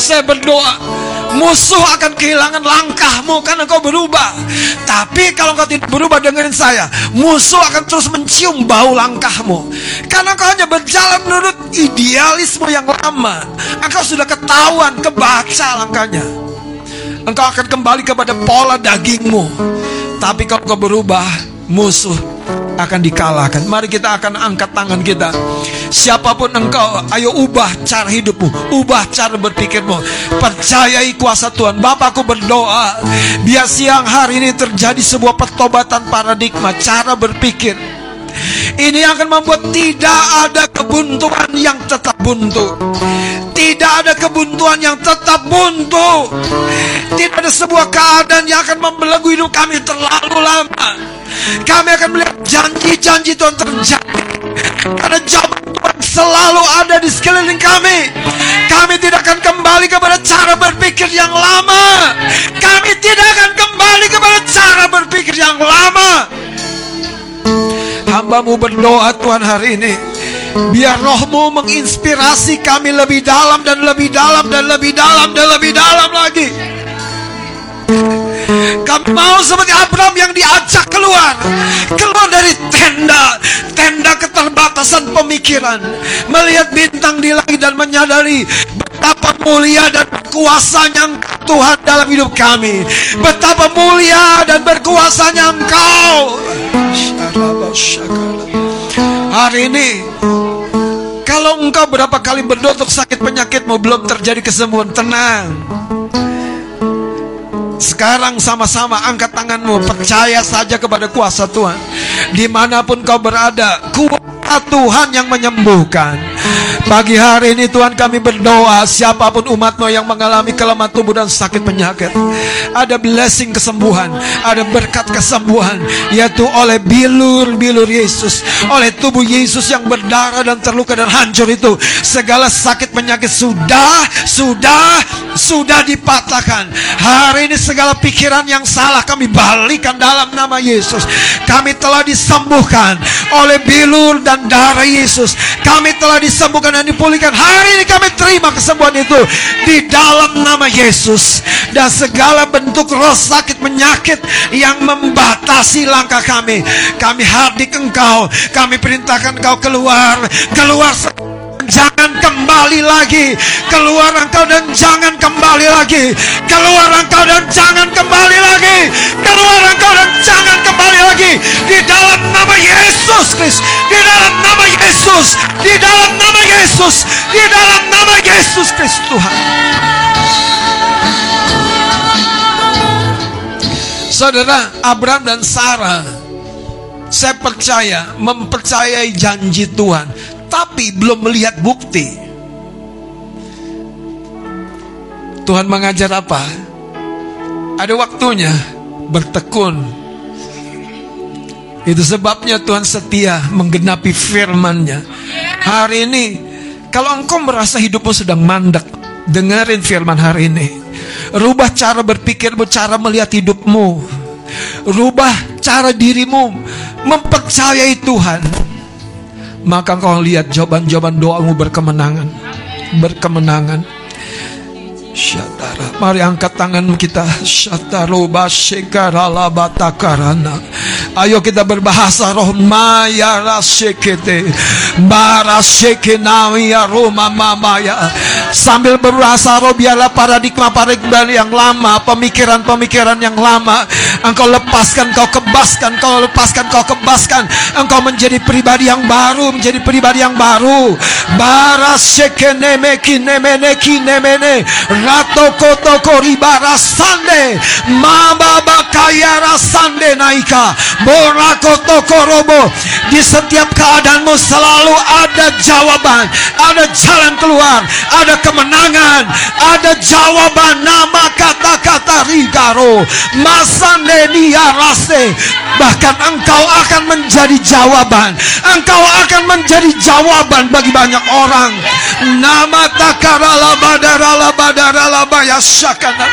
Saya berdoa musuh akan kehilangan langkahmu karena kau berubah. Tapi kalau kau tidak berubah dengerin saya, musuh akan terus mencium bau langkahmu. Karena kau hanya berjalan menurut idealisme yang lama. Engkau sudah ketahuan, kebaca langkahnya. Engkau akan kembali kepada pola dagingmu. Tapi kalau kau berubah, musuh akan dikalahkan. Mari kita akan angkat tangan kita. Siapa pun engkau, ayo ubah cara hidupmu, ubah cara berpikirmu. Percayai kuasa Tuhan. Bapakku berdoa, biar siang hari ini terjadi sebuah pertobatan paradigma cara berpikir. Ini akan membuat tidak ada kebuntuan yang tetap buntu. Tidak ada kebuntuan yang tetap buntu. Tidak ada sebuah keadaan yang akan membelenggu hidup kami terlalu lama. Kami akan melihat janji-janji Tuhan terjadi. Karena jawaban Tuhan selalu ada di sekeliling kami. Kami tidak akan kembali kepada cara berpikir yang lama. Kami tidak akan kembali kepada cara berpikir yang lama. Hambamu berdoa Tuhan hari ini Biar rohmu menginspirasi kami lebih dalam dan lebih dalam dan lebih dalam dan lebih dalam lagi kami mau seperti Abraham yang diajak keluar Keluar dari tenda Tenda keterbatasan batasan pemikiran, melihat bintang di langit dan menyadari betapa mulia dan kuasanya Tuhan dalam hidup kami. Betapa mulia dan berkuasanya Engkau. Hari ini kalau engkau berapa kali berdoa untuk sakit penyakitmu belum terjadi kesembuhan, tenang. Sekarang sama-sama angkat tanganmu. Percaya saja kepada kuasa Tuhan. Di mana pun kau berada Kuasa Tuhan yang menyembuhkan Pagi hari ini Tuhan kami berdoa Siapa pun umatmu yang mengalami kelemahan tubuh dan sakit penyakit Ada blessing kesembuhan Ada berkat kesembuhan Yaitu oleh bilur-bilur Yesus Oleh tubuh Yesus yang berdarah dan terluka dan hancur itu Segala sakit penyakit sudah Sudah Sudah dipatahkan. Hari ini segala pikiran yang salah Kami balikan dalam nama Yesus. Kami telah disembuhkan Oleh bilur dan darah Yesus. Kami telah disembuhkan dan dipulihkan. Hari ini kami terima kesembuhan itu di dalam nama Yesus. Dan segala bentuk roh sakit penyakit yang membatasi langkah kami. Kami hadir engkau. Kami perintahkan engkau keluar. Keluar jangan kembali lagi. Keluar engkau dan jangan kembali lagi. Keluar engkau dan jangan kembali lagi. Keluar engkau dan jangan kembali lagi. Di dalam nama Yesus Kristus. Di dalam nama Yesus. Di dalam nama Yesus. Di dalam nama Yesus Kristus Tuhan. Saudara Abraham dan Sarah saya percaya mempercayai janji Tuhan tapi belum melihat bukti. Tuhan mengajar apa? Ada waktunya bertekun. Itu sebabnya Tuhan setia menggenapi firman-Nya. Hari ini, kalau engkau merasa hidupmu sedang mandek, dengerin firman hari ini. Rubah cara berpikir, cara melihat hidupmu. Rubah cara dirimu mempercayai Tuhan maka kau lihat jawaban-jawaban doamu berkemenangan. Berkemenangan. Syatara. Mari angkat tangan kita. Syataroba shekarala batakarana. Ayo kita berbahasa roh maya rasekete. Barasekenawi aroma mamaya. Sambil berbahasa roh biarlah paradigma-paradigma yang lama, pemikiran-pemikiran yang lama. Engkau lepaskan, kau kebaskan, kau lepaskan, kau kebaskan. Engkau menjadi pribadi yang baru, menjadi pribadi yang baru. Barasekeneme kinemene kinemene Rato koto sande. Mababa rasande naika. Borakoto korobo. Di setiap keadaanmu selalu ada jawaban. Ada jalan keluar. Ada kemenangan. Ada jawaban. Nama kata-kata rigaro. Masande niarase. Bahkan engkau akan menjadi jawaban. Engkau akan menjadi jawaban bagi banyak orang. Nama takarala badarala badara Sigaralama yasakana.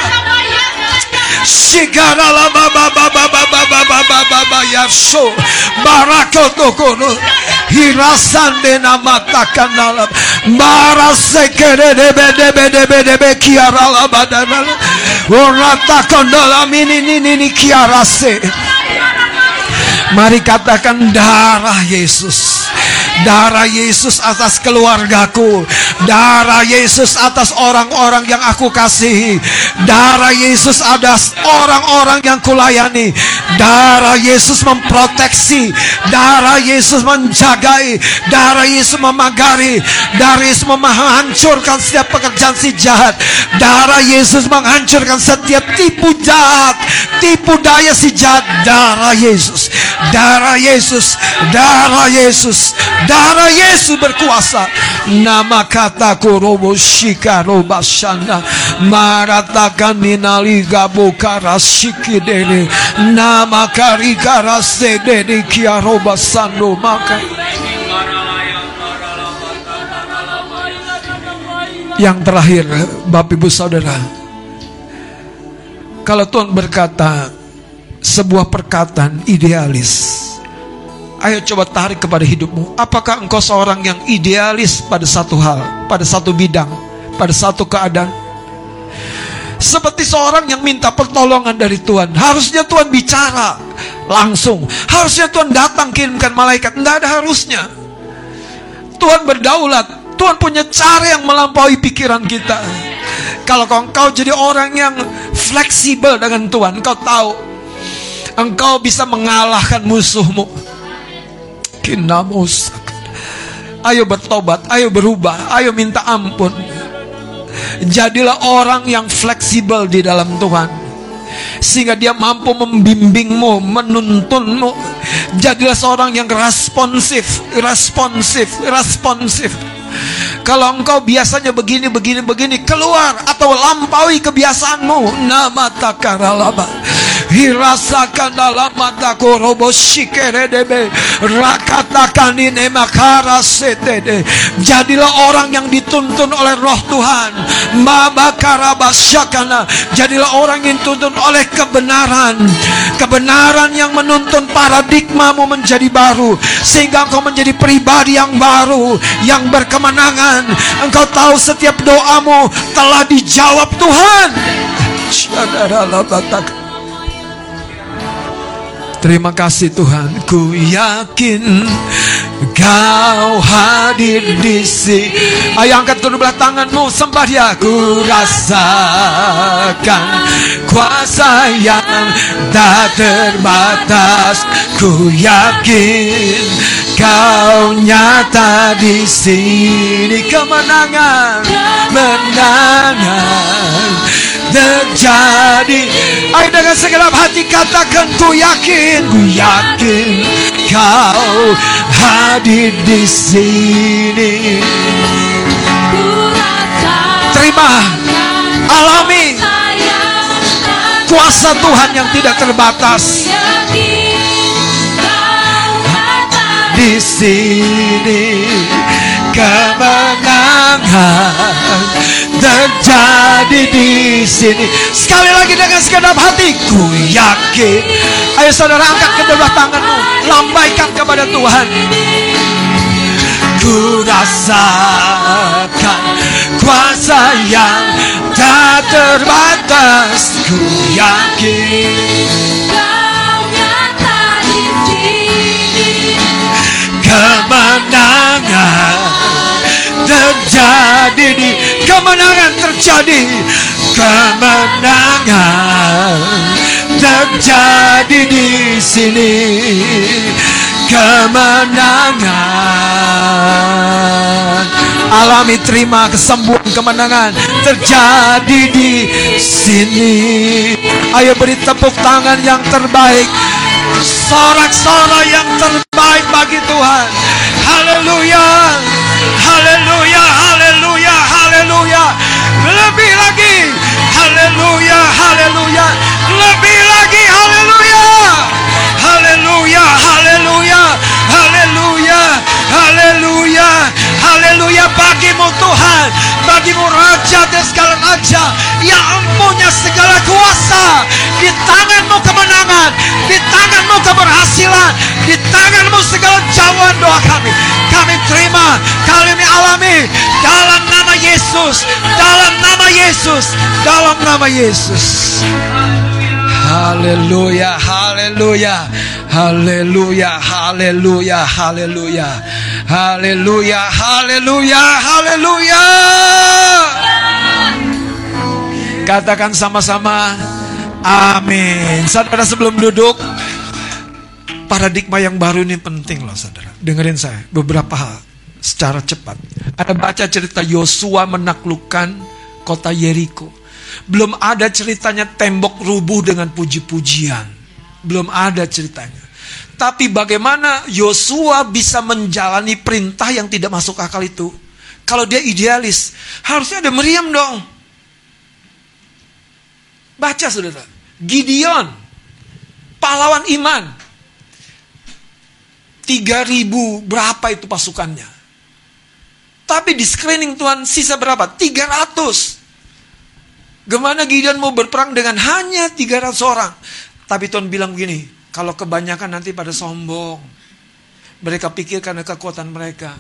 Sigaralama baba baba baba baba baba yaso. Barakoto kono. Hirasan de namata kanala. Bara sekere de be de be de be de be kiaralama danala. Orata kanala mini nini ni kiarase. Mari katakan darah Yesus. Darah Yesus atas keluargaku. Darah Yesus atas orang-orang yang aku kasihi. Darah Yesus atas orang-orang yang kulayani. Darah Yesus memproteksi. Darah Yesus menjagai. Darah Yesus memagari. Darah Yesus menghancurkan setiap pekerjaan si jahat. Darah Yesus menghancurkan setiap tipu jahat. Tipu daya si jahat. Darah Yesus. Darah Yesus. Darah Yesus. Darah Yesus berkuasa. Nama kata robo shikaro basana. Maratakan minali gabo karasiki dene. Nama kari karase dene kiaro basando maka. Yang terakhir, Bapak Ibu Saudara, kalau Tuhan berkata sebuah perkataan idealis, Ayo coba tarik kepada hidupmu. Apakah engkau seorang yang idealis pada satu hal, pada satu bidang, pada satu keadaan? Seperti seorang yang minta pertolongan dari Tuhan. Harusnya Tuhan bicara langsung. Harusnya Tuhan datang kirimkan malaikat. Tidak ada harusnya. Tuhan berdaulat. Tuhan punya cara yang melampaui pikiran kita. Kalau engkau jadi orang yang fleksibel dengan Tuhan, engkau tahu engkau bisa mengalahkan musuhmu. Kinamus. Ayo bertobat, ayo berubah, ayo minta ampun. Jadilah orang yang fleksibel di dalam Tuhan. Sehingga dia mampu membimbingmu, menuntunmu. Jadilah seorang yang responsif, responsif, responsif. Kalau engkau biasanya begini, begini, begini, keluar atau lampaui kebiasaanmu. Nama takaralaba Hirasakan dalam mataku robo shikeredebe. Rakatakan ini makara setede. Jadilah orang yang dituntun oleh roh Tuhan. Mabakarabasyakana. Jadilah orang yang dituntun oleh kebenaran. Kebenaran yang menuntun paradigmamu menjadi baru. Sehingga engkau menjadi pribadi yang baru. Yang berkemenangan. Engkau tahu setiap doamu telah dijawab Tuhan. Terima kasih Tuhan, ku yakin Kau hadir di sini. Ayo angkat kedua belah tanganmu, sembah dia. Ku rasakan kuasa yang tak terbatas. Ku yakin kau nyata di sini. Kemenangan, menangan terjadi Ayo dengan segenap hati katakan ku yakin Ku yakin kau hadir di sini. Terima Alami Kuasa Tuhan yang tidak terbatas Di sini. Kemenangan terjadi di sini. Sekali lagi dengan segenap hatiku yakin. Ayo saudara angkat kedua tanganmu, lambaikan kepada Tuhan. Ku rasakan kuasa yang tak terbatas. Ku yakin. kemenangan terjadi di kemenangan terjadi kemenangan. Terjadi di sini kemenangan. Alami terima kesembuhan kemenangan. Terjadi di sini. Ayo beri tepuk tangan yang terbaik. Sorak-sorak yang terbaik bagi Tuhan. Haleluya Tuhan bagimu Raja dan segala Raja. Yang punya segala kuasa. Di tanganmu kemenangan di tanganmu keberhasilan di tanganmu segala jawaban doa kami. Kami terima kami alami dalam nama Yesus dalam nama Yesus dalam nama Yesus Haleluya, haleluya, haleluya, haleluya, haleluya, haleluya, haleluya, haleluya. Katakan sama-sama, amin. Saudara sebelum duduk, paradigma yang baru ini penting loh saudara. Dengerin saya, beberapa hal secara cepat. Ada baca cerita Yosua menaklukkan kota Yeriko. Belum ada ceritanya tembok rubuh dengan puji-pujian. Belum ada ceritanya. Tapi bagaimana Yosua bisa menjalani perintah yang tidak masuk akal itu? Kalau dia idealis, harusnya ada meriam dong. Baca saudara. Gideon, pahlawan iman. 3000 berapa itu pasukannya? Tapi di screening Tuhan sisa berapa? 300. Gimana Gideon mau berperang dengan hanya 300 orang? Tapi Tuhan bilang begini, kalau kebanyakan nanti pada sombong. Mereka pikir karena kekuatan mereka.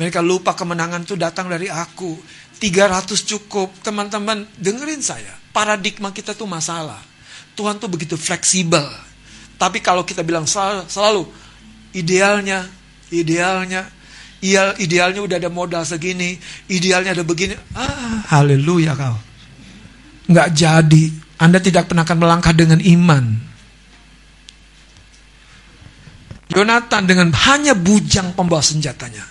Mereka lupa kemenangan itu datang dari aku. 300 cukup. Teman-teman, dengerin saya. Paradigma kita tuh masalah. Tuhan tuh begitu fleksibel. Tapi kalau kita bilang selalu, selalu idealnya, idealnya, Ideal, idealnya udah ada modal segini, idealnya ada begini. Ah, haleluya kau. Nggak jadi. Anda tidak pernah akan melangkah dengan iman. Yonatan dengan hanya bujang pembawa senjatanya.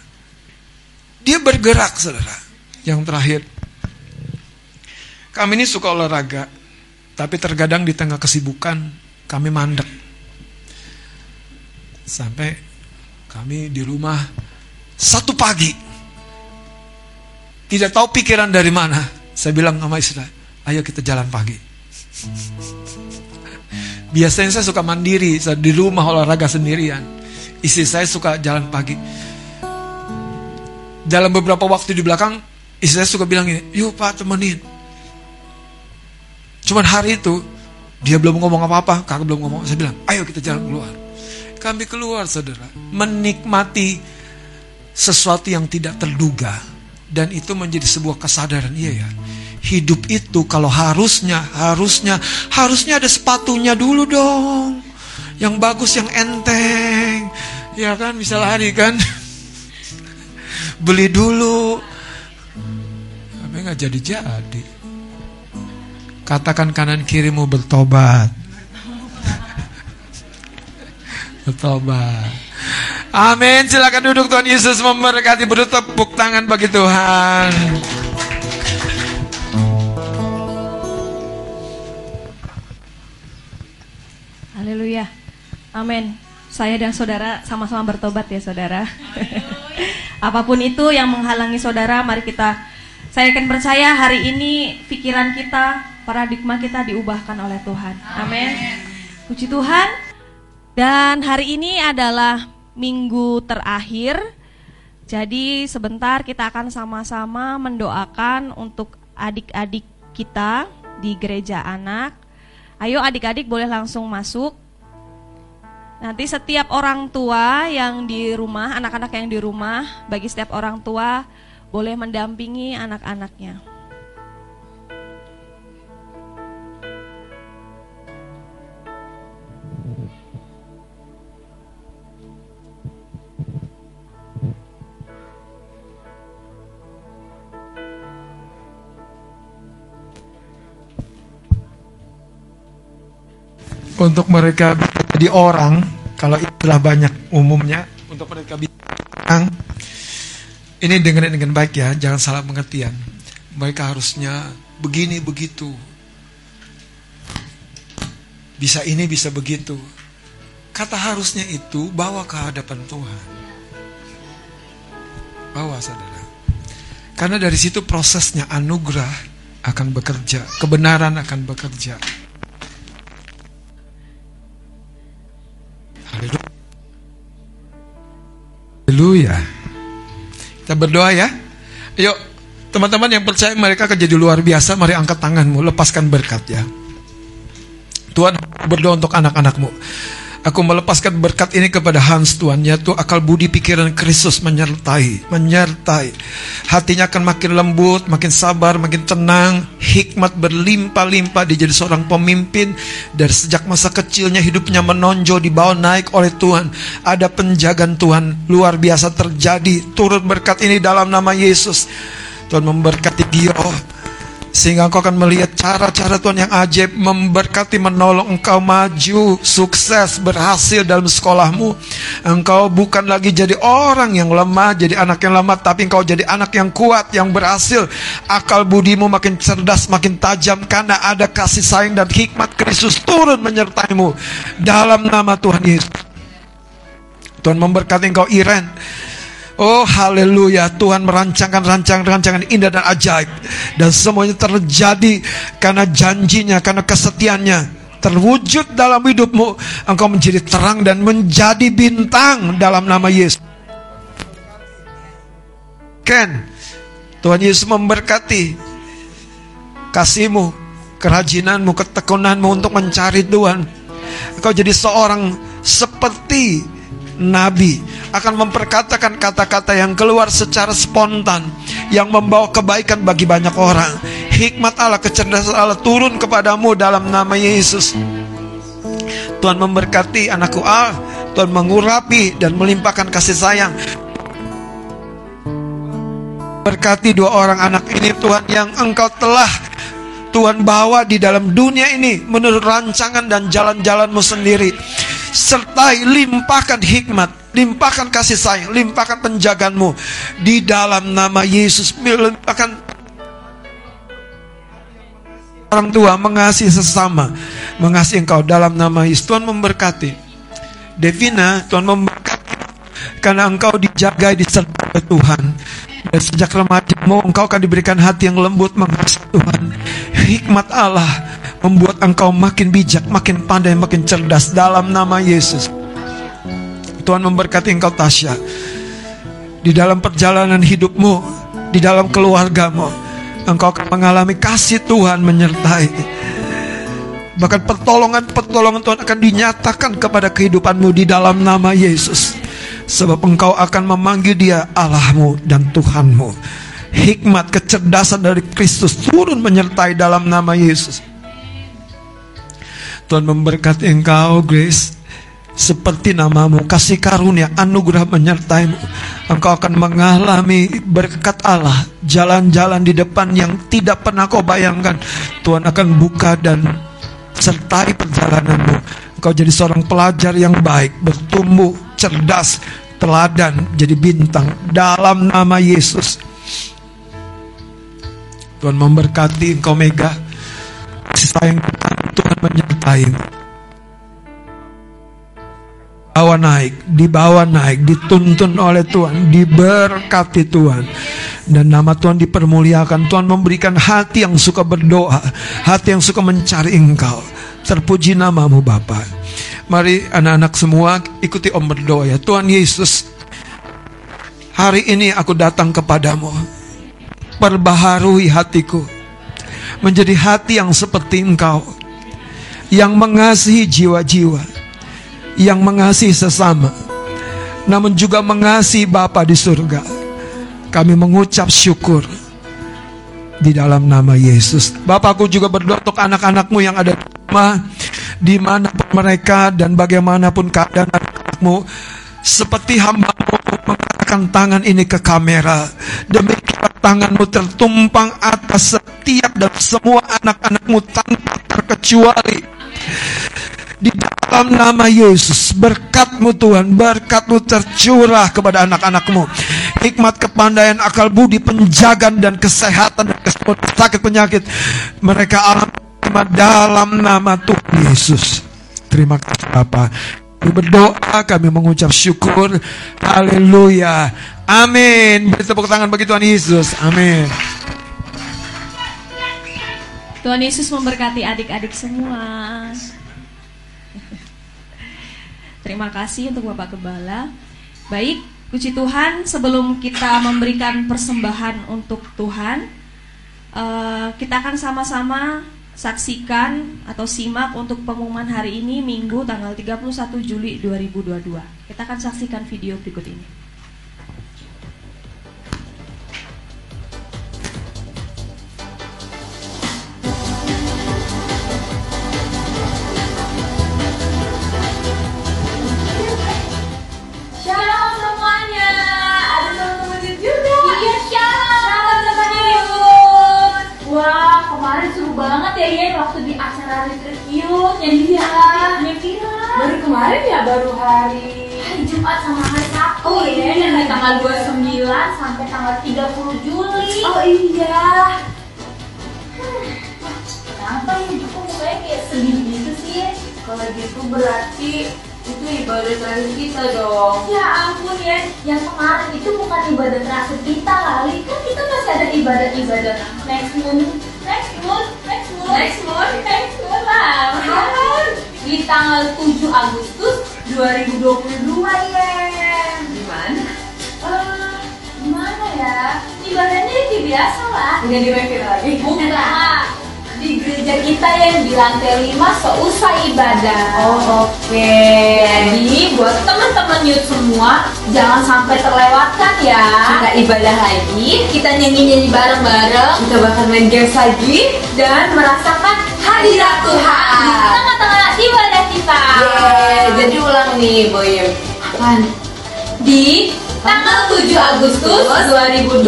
Dia bergerak, saudara. Yang terakhir, kami ini suka olahraga, tapi terkadang di tengah kesibukan kami mandek. Sampai kami di rumah satu pagi. Tidak tahu pikiran dari mana. Saya bilang sama istri, ayo kita jalan pagi. Biasanya saya suka mandiri, saya di rumah olahraga sendirian. Istri saya suka jalan pagi. Dalam beberapa waktu di belakang, istri saya suka bilang ini, yuk pak temenin. Cuman hari itu, dia belum ngomong apa-apa, kakak belum ngomong. Saya bilang, ayo kita jalan keluar. Kami keluar saudara, menikmati sesuatu yang tidak terduga. Dan itu menjadi sebuah kesadaran, iya ya hidup itu kalau harusnya, harusnya, harusnya ada sepatunya dulu dong. Yang bagus, yang enteng. Ya kan, bisa lari kan. Beli dulu. Tapi nggak jadi-jadi. Katakan kanan kirimu bertobat. bertobat. Amin. Silakan duduk Tuhan Yesus memberkati bertepuk tangan bagi Tuhan. Haleluya. Amin. Saya dan saudara sama-sama bertobat ya saudara. Apa pun itu yang menghalangi saudara, mari kita saya akan percaya hari ini pikiran kita, paradigma kita diubahkan oleh Tuhan. Amin. Puji Tuhan. Dan hari ini adalah minggu terakhir. Jadi sebentar kita akan sama-sama mendoakan untuk adik-adik kita di gereja anak Ayo adik-adik boleh langsung masuk. Nanti setiap orang tua yang di rumah, anak-anak yang di rumah, bagi setiap orang tua boleh mendampingi anak-anaknya. Untuk mereka jadi orang kalau itulah banyak umumnya untuk mereka bisa ini dengan dengan baik ya jangan salah pengertian. Mereka harusnya begini begitu. Bisa ini bisa begitu. Kata harusnya itu bawa ke hadapan Tuhan. Bawa saudara. Karena dari situ prosesnya anugerah akan bekerja kebenaran akan bekerja Haleluya. Kita berdoa ya. Yuk, teman-teman yang percaya mereka akan jadi luar biasa, mari angkat tanganmu, lepaskan berkat ya. Tuhan berdoa untuk anak-anakmu. Aku melepaskan berkat ini kepada Hans Tuhan Yaitu akal budi pikiran Kristus menyertai Menyertai. Hatinya akan makin lembut Makin sabar, makin tenang. Hikmat berlimpah-limpah Dia jadi seorang pemimpin. Dari sejak masa kecilnya hidupnya menonjol Dibawa naik oleh Tuhan. Ada penjagaan Tuhan Luar biasa terjadi. Turut berkat ini dalam nama Yesus. Tuhan memberkati dia sehingga engkau akan melihat cara-cara Tuhan yang ajaib memberkati menolong engkau maju, sukses, berhasil dalam sekolahmu. Engkau bukan lagi jadi orang yang lemah, jadi anak yang lemah, tapi engkau jadi anak yang kuat, yang berhasil. Akal budimu makin cerdas, makin tajam karena ada kasih sayang dan hikmat Kristus turun menyertaimu dalam nama Tuhan Yesus. Tuhan memberkati engkau Iren Oh haleluya. Tuhan merancangkan rancangan-rancangan indah dan ajaib. Dan semuanya terjadi karena janjinya, karena kesetiaannya. Terwujud dalam hidupmu Engkau menjadi terang dan menjadi bintang dalam nama Yesus. Ken Tuhan Yesus memberkati Kasihmu, kerajinanmu, ketekunanmu untuk mencari Tuhan. Engkau jadi seorang seperti nabi akan memperkatakan kata-kata yang keluar secara spontan yang membawa kebaikan bagi banyak orang. Hikmat Allah, kecerdasan Allah turun kepadamu dalam nama Yesus. Tuhan memberkati anakku Al, Tuhan mengurapi dan melimpahkan kasih sayang. Berkati dua orang anak ini Tuhan yang Engkau telah Tuhan bawa di dalam dunia ini menurut rancangan dan jalan-jalanmu sendiri. Sertai limpahkan hikmat, limpahkan kasih sayang, limpahkan penjagaanmu di dalam nama Yesus. Limpahkan orang tua mengasihi sesama, mengasihi engkau dalam nama Yesus. Tuhan memberkati. Devina, Tuhan memberkati karena engkau dijaga disertai Tuhan. Dan sejak remajamu engkau akan diberikan hati yang lembut mengasihi Tuhan. Hikmat Allah membuat engkau makin bijak, makin pandai, makin cerdas dalam nama Yesus. Tuhan memberkati engkau Tasya. Di dalam perjalanan hidupmu, di dalam keluargamu, engkau akan mengalami kasih Tuhan menyertai. Bahkan pertolongan-pertolongan Tuhan akan dinyatakan kepada kehidupanmu di dalam nama Yesus. Sebab engkau akan memanggil dia Allahmu dan Tuhanmu Hikmat kecerdasan dari Kristus turun menyertai dalam nama Yesus Tuhan memberkati engkau Grace Seperti namamu Kasih karunia anugerah menyertaimu Engkau akan mengalami berkat Allah Jalan-jalan di depan yang tidak pernah kau bayangkan Tuhan akan buka dan sertai perjalananmu Engkau jadi seorang pelajar yang baik Bertumbuh cerdas, teladan, jadi bintang dalam nama Yesus. Tuhan memberkati engkau Mega. Sayang Tuhan menyertai. Bawa naik, dibawa naik, dituntun oleh Tuhan, diberkati Tuhan. Dan nama Tuhan dipermuliakan. Tuhan memberikan hati yang suka berdoa, hati yang suka mencari engkau. Terpuji namamu Bapak. Mari anak-anak semua ikuti om berdoa ya. Tuhan Yesus, hari ini aku datang kepadamu. Perbaharui hatiku. Menjadi hati yang seperti engkau. Yang mengasihi jiwa-jiwa. Yang mengasihi sesama. Namun juga mengasihi Bapa di surga. Kami mengucap syukur di dalam nama Yesus. Bapakku juga berdoa untuk anak-anakmu yang ada di rumah di mana pun mereka dan bagaimanapun keadaan anakmu seperti hambamu mengatakan tangan ini ke kamera demikian tanganmu tertumpang atas setiap dan semua anak-anakmu tanpa terkecuali di dalam nama Yesus berkatmu Tuhan berkatmu tercurah kepada anak-anakmu hikmat kepandaian akal budi penjagaan dan kesehatan dan sakit penyakit mereka alami dalam nama Tuhan Yesus. Terima kasih Bapak. Kami berdoa, kami mengucap syukur. Haleluya. Amin. Beri tepuk tangan bagi Tuhan Yesus. Amin. Tuhan Yesus memberkati adik-adik semua. Terima kasih untuk Bapak Gembala. Baik, puji Tuhan sebelum kita memberikan persembahan untuk Tuhan, uh, kita akan sama-sama saksikan atau simak untuk pengumuman hari ini Minggu tanggal 31 Juli 2022. Kita akan saksikan video berikut ini. Kemarin ya baru hari hari Jumat sama hari Sabtu oh iya. Ya, dari tanggal 29 sampai tanggal 30 Juli. Oh iya. Hmm. kenapa ya kok mukanya kayak sedih gitu sih kalau gitu berarti itu ibadah terakhir kita dong ya ampun ya yang kemarin itu bukan ibadah terakhir kita kali kan kita masih ada ibadah-ibadah next month next month next month next month next month lah di tanggal 7 Agustus 2022 ya. Gimana? Uh, gimana ya? Ibadahnya kayak biasa lah. Nggak di wifi lagi? Bukan. Di gereja kita yang di lantai 5 seusai ibadah. Oh oke. Okay. Jadi buat teman-teman youth semua jangan sampai terlewatkan ya. Kita ibadah lagi, kita nyanyi-nyanyi bareng-bareng, kita bakal main games lagi dan merasakan hadirat Tuhan di tengah-tengah ibadah kita. Yeah, jadi ulang nih, Boy. Apaan? Di tanggal 7 Agustus 2022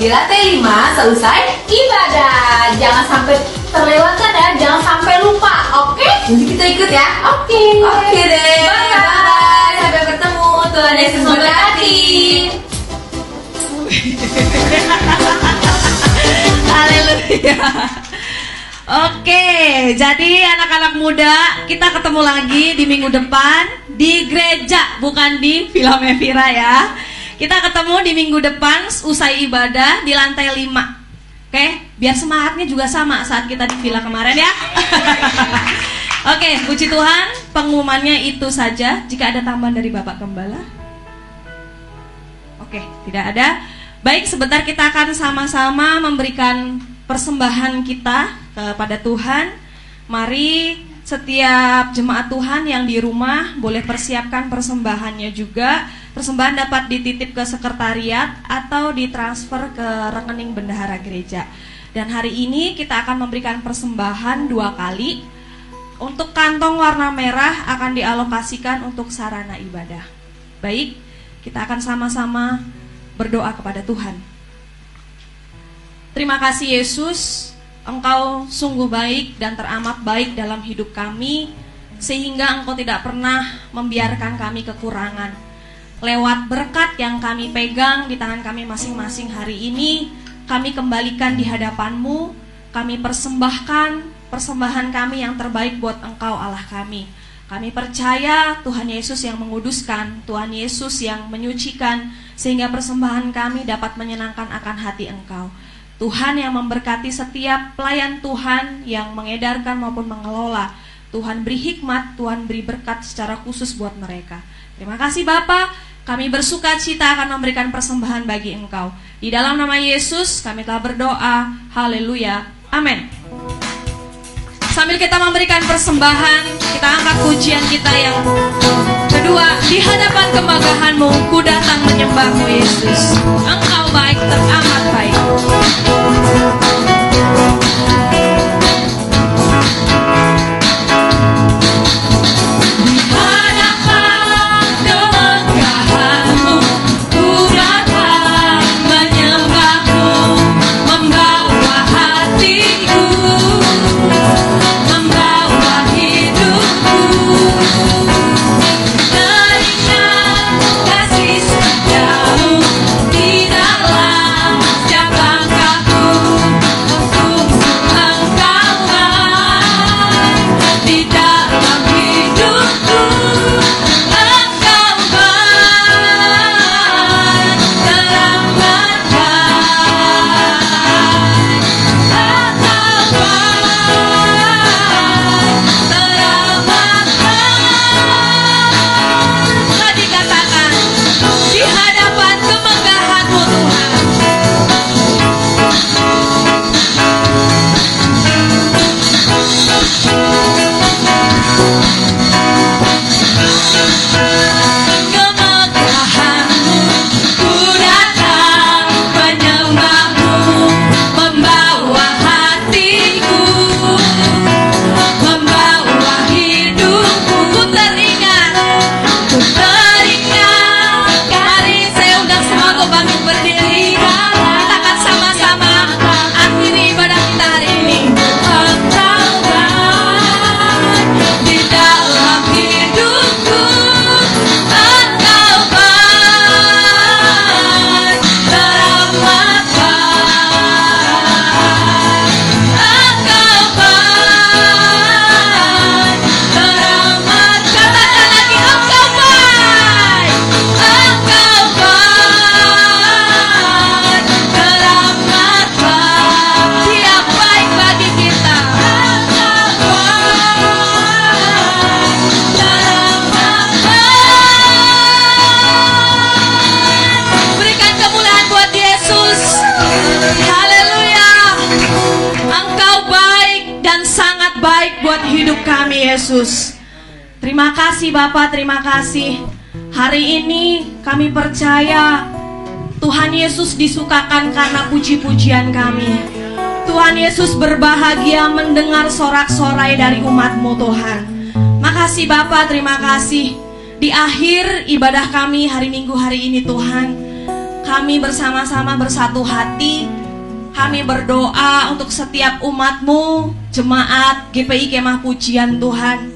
di lantai 5 selesai ibadah. Jangan sampai terlewatkan ya, jangan sampai lupa. Oke? Jadi kita ikut ya. Oke. Oke deh. Bye. Bye. Sampai bertemu. Tuhan Yesus memberkati. Haleluya. Oke, jadi anak-anak muda kita ketemu lagi di minggu depan di gereja, bukan di Villa Mevira ya. Kita ketemu di minggu depan usai ibadah di lantai 5. Oke, biar semangatnya juga sama saat kita di villa kemarin ya. Oke, puji Tuhan, pengumumannya itu saja. Jika ada tambahan dari Bapak Gembala. Oke, tidak ada. Baik, sebentar kita akan sama-sama memberikan persembahan kita kepada Tuhan. Mari setiap jemaat Tuhan yang di rumah boleh persiapkan persembahannya juga. Persembahan dapat dititip ke sekretariat atau ditransfer ke rekening bendahara gereja. Dan hari ini kita akan memberikan persembahan dua kali. Untuk kantong warna merah akan dialokasikan untuk sarana ibadah. Baik, kita akan sama-sama berdoa kepada Tuhan. Terima kasih Yesus, Engkau sungguh baik dan teramat baik dalam hidup kami, sehingga Engkau tidak pernah membiarkan kami kekurangan lewat berkat yang kami pegang di tangan kami masing-masing hari ini, kami kembalikan di hadapanmu, kami persembahkan persembahan kami yang terbaik buat Engkau Allah kami. Kami percaya Tuhan Yesus yang menguduskan, Tuhan Yesus yang menyucikan, sehingga persembahan kami dapat menyenangkan akan hati Engkau. Tuhan yang memberkati setiap pelayan Tuhan yang mengedarkan maupun mengelola. Tuhan beri hikmat, Tuhan beri berkat secara khusus buat mereka. Terima kasih Bapak. Kami bersuka cita akan memberikan persembahan bagi engkau. Di dalam nama Yesus kami telah berdoa. Haleluya. Amin. Sambil kita memberikan persembahan, kita angkat pujian kita yang kedua. Di hadapan kemagahanmu, ku datang menyembahmu Yesus. Engkau baik, teramat baik. Yesus. Terima kasih Bapak, terima kasih. Hari ini kami percaya Tuhan Yesus disukakan karena puji-pujian kami. Tuhan Yesus berbahagia mendengar sorak-sorai dari umatmu Tuhan. Makasih Bapak, terima kasih. Di akhir ibadah kami hari Minggu hari ini Tuhan, kami bersama-sama bersatu hati, kami berdoa untuk setiap umatmu, jemaat GPI Kemah Pujian Tuhan.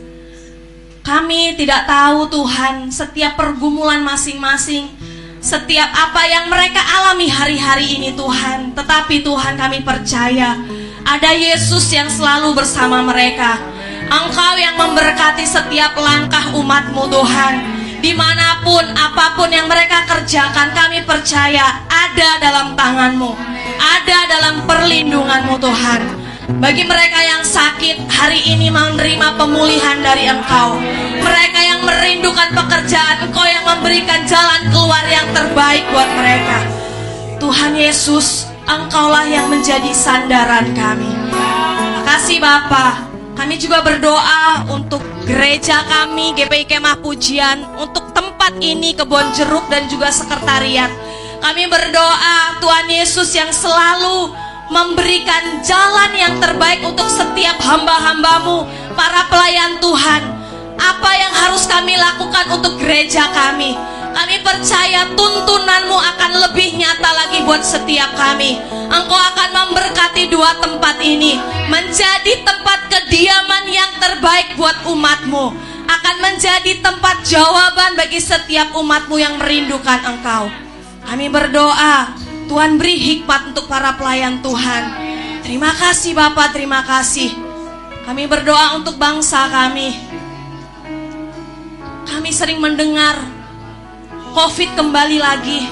Kami tidak tahu Tuhan setiap pergumulan masing-masing, setiap apa yang mereka alami hari-hari ini Tuhan. Tetapi Tuhan kami percaya ada Yesus yang selalu bersama mereka. Engkau yang memberkati setiap langkah umatmu Tuhan. Di mana pun, apa pun yang mereka kerjakan, kami percaya ada dalam tanganmu. Ada dalam perlindunganmu Tuhan. Bagi mereka yang sakit hari ini menerima pemulihan dari Engkau. Mereka yang merindukan pekerjaan, Engkau yang memberikan jalan keluar yang terbaik buat mereka. Tuhan Yesus, Engkaulah yang menjadi sandaran kami. Makasih Bapa. Kami juga berdoa untuk gereja kami GPI Kemah Pujian untuk tempat ini kebun jeruk dan juga sekretariat. Kami berdoa Tuhan Yesus yang selalu memberikan jalan yang terbaik untuk setiap hamba-hambamu, para pelayan Tuhan. Apa yang harus kami lakukan untuk gereja kami? Kami percaya tuntunanmu akan lebih nyata lagi buat setiap kami. Engkau akan memberkati dua tempat ini menjadi tempat kediaman yang terbaik buat umatmu. Akan menjadi tempat jawaban bagi setiap umatmu yang merindukan engkau. Kami berdoa, Tuhan beri hikmat untuk para pelayan Tuhan. Terima kasih Bapak, terima kasih. Kami berdoa untuk bangsa kami. Kami sering mendengar COVID kembali lagi.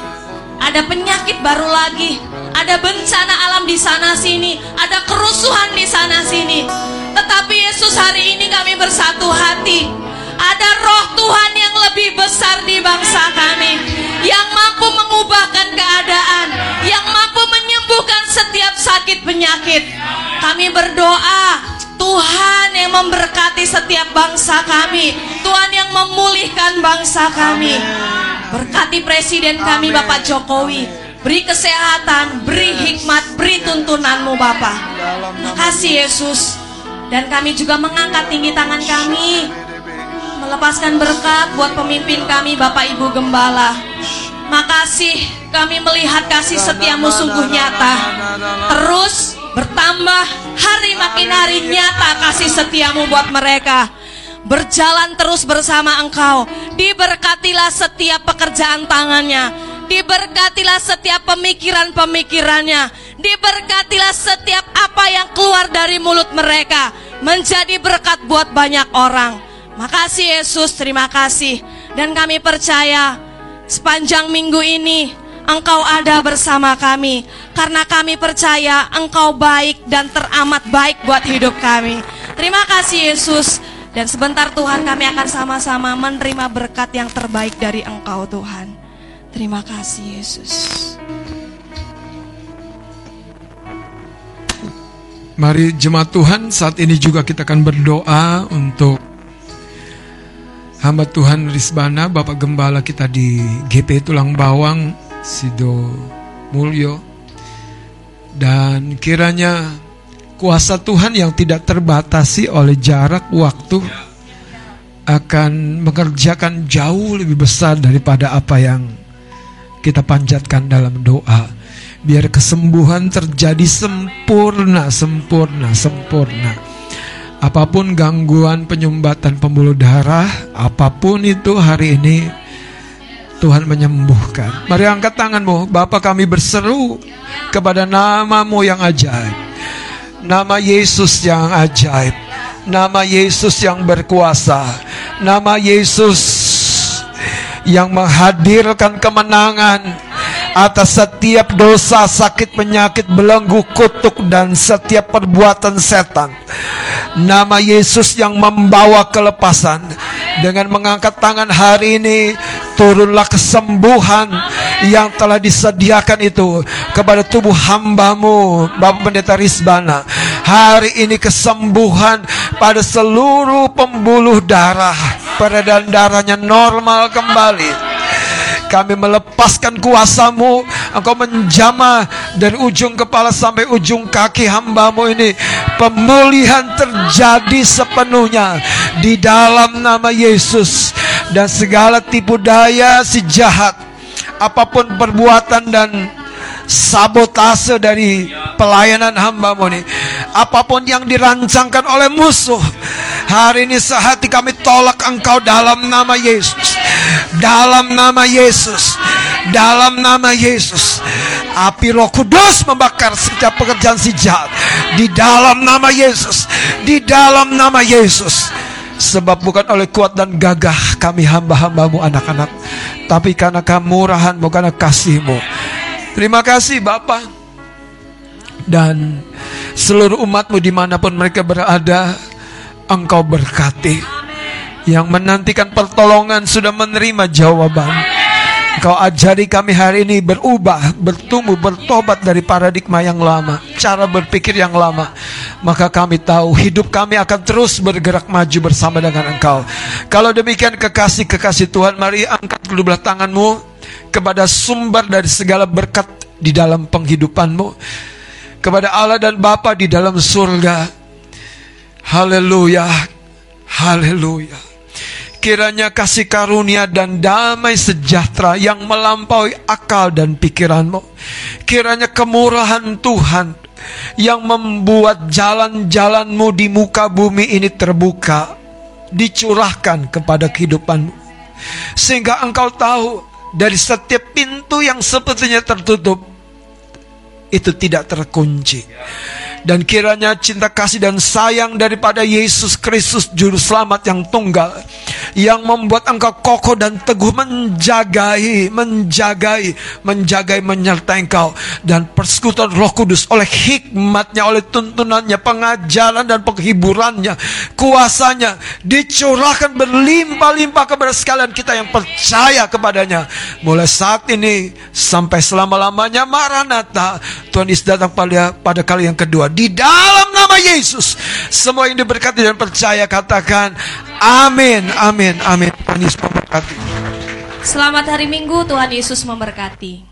Ada penyakit baru lagi. Ada bencana alam di sana sini. Ada kerusuhan di sana sini. Tetapi Yesus hari ini kami bersatu hati. Ada roh Tuhan yang lebih besar di bangsa kami. Yang mampu mengubahkan keadaan. Yang mampu menyembuhkan setiap sakit penyakit. Kami berdoa Tuhan yang memberkati setiap bangsa kami. Tuhan yang memulihkan bangsa kami. Berkati presiden kami Bapak Jokowi. Beri kesehatan, beri hikmat, beri tuntunanmu Bapak. Makasih Yesus. Dan kami juga mengangkat tinggi tangan kami. Melepaskan berkat buat pemimpin kami Bapak Ibu Gembala. Makasih kami melihat kasih setiamu sungguh nyata. Terus bertambah hari makin hari nyata kasih setiamu buat mereka berjalan terus bersama engkau. Diberkatilah setiap pekerjaan tangannya. Diberkatilah setiap pemikiran-pemikirannya. Diberkatilah setiap apa yang keluar dari mulut mereka. Menjadi berkat buat banyak orang. Makasih Yesus, terima kasih. Dan kami percaya sepanjang minggu ini Engkau ada bersama kami karena kami percaya Engkau baik dan teramat baik buat hidup kami. Terima kasih Yesus. Dan sebentar Tuhan kami akan sama-sama menerima berkat yang terbaik dari Engkau Tuhan. Terima kasih Yesus. Mari jemaat Tuhan saat ini juga kita akan berdoa untuk hamba Tuhan Rizbana, Bapak Gembala kita di GP Tulang Bawang, Sido Mulyo. Dan kiranya kuasa Tuhan yang tidak terbatasi oleh jarak waktu akan mengerjakan jauh lebih besar daripada apa yang kita panjatkan dalam doa. Biar kesembuhan terjadi sempurna, sempurna, sempurna. Apa pun gangguan penyumbatan pembuluh darah, apa pun itu hari ini Tuhan menyembuhkan. Mari angkat tanganmu, Bapak kami berseru kepada namamu yang ajaib. Nama Yesus yang ajaib. Nama Yesus yang berkuasa. Nama Yesus yang menghadirkan kemenangan atas setiap dosa, sakit, penyakit, belenggu, kutuk, dan setiap perbuatan setan. Nama Yesus yang membawa kelepasan. Dengan mengangkat tangan hari ini turunlah kesembuhan yang telah disediakan itu kepada tubuh hambamu Bapak Pendeta Rizbana. Hari ini kesembuhan pada seluruh pembuluh darah. Peredaran darahnya normal kembali kami melepaskan kuasamu. Engkau menjamah dari ujung kepala sampai ujung kaki hambamu ini. Pemulihan terjadi sepenuhnya Di dalam nama Yesus. Dan segala tipu daya si jahat apa pun perbuatan dan sabotase dari pelayanan hambamu ini apa pun yang dirancangkan oleh musuh hari ini sehati kami tolak engkau dalam nama Yesus dalam nama Yesus. Dalam nama Yesus. Api roh kudus membakar setiap pekerjaan si jahat. Di dalam nama Yesus. Di dalam nama Yesus. Sebab bukan oleh kuat dan gagah kami hamba-hambamu anak-anak. Tapi karena kemurahanmu karena kasihmu. Terima kasih Bapak Dan seluruh umatmu di mana pun mereka berada Engkau berkati Yang menantikan pertolongan sudah menerima jawaban. Engkau ajari kami hari ini berubah, bertumbuh, bertobat dari paradigma yang lama Cara berpikir yang lama. Maka kami tahu hidup kami akan terus bergerak maju bersama dengan engkau. Kalau demikian kekasih-kekasih Tuhan Mari angkat kedua tanganmu kepada sumber dari segala berkat di dalam penghidupanmu. Kepada Allah dan Bapa di dalam surga. Haleluya haleluya kiranya kasih karunia dan damai sejahtera yang melampaui akal dan pikiranmu kiranya kemurahan Tuhan yang membuat jalan-jalanmu di muka bumi ini terbuka dicurahkan kepada kehidupanmu sehingga engkau tahu dari setiap pintu yang sepertinya tertutup itu tidak terkunci. Dan kiranya cinta kasih dan sayang daripada Yesus Kristus Juru Selamat yang tunggal Yang membuat engkau kokoh dan teguh menjagai, menjagai, menjagai, menyertai engkau. Dan persekutuan roh kudus oleh hikmatnya, oleh tuntunannya, pengajaran dan penghiburannya Kuasanya dicurahkan berlimpah-limpah kepada sekalian kita yang percaya kepadanya. Mulai saat ini sampai selama-lamanya Maranatha Tuhan Yesus datang pada, pada kali yang kedua di dalam nama Yesus. Semua yang diberkati dan percaya katakan amin, amin, amin. Tuhan Yesus memberkati. Selamat hari Minggu, Tuhan Yesus memberkati.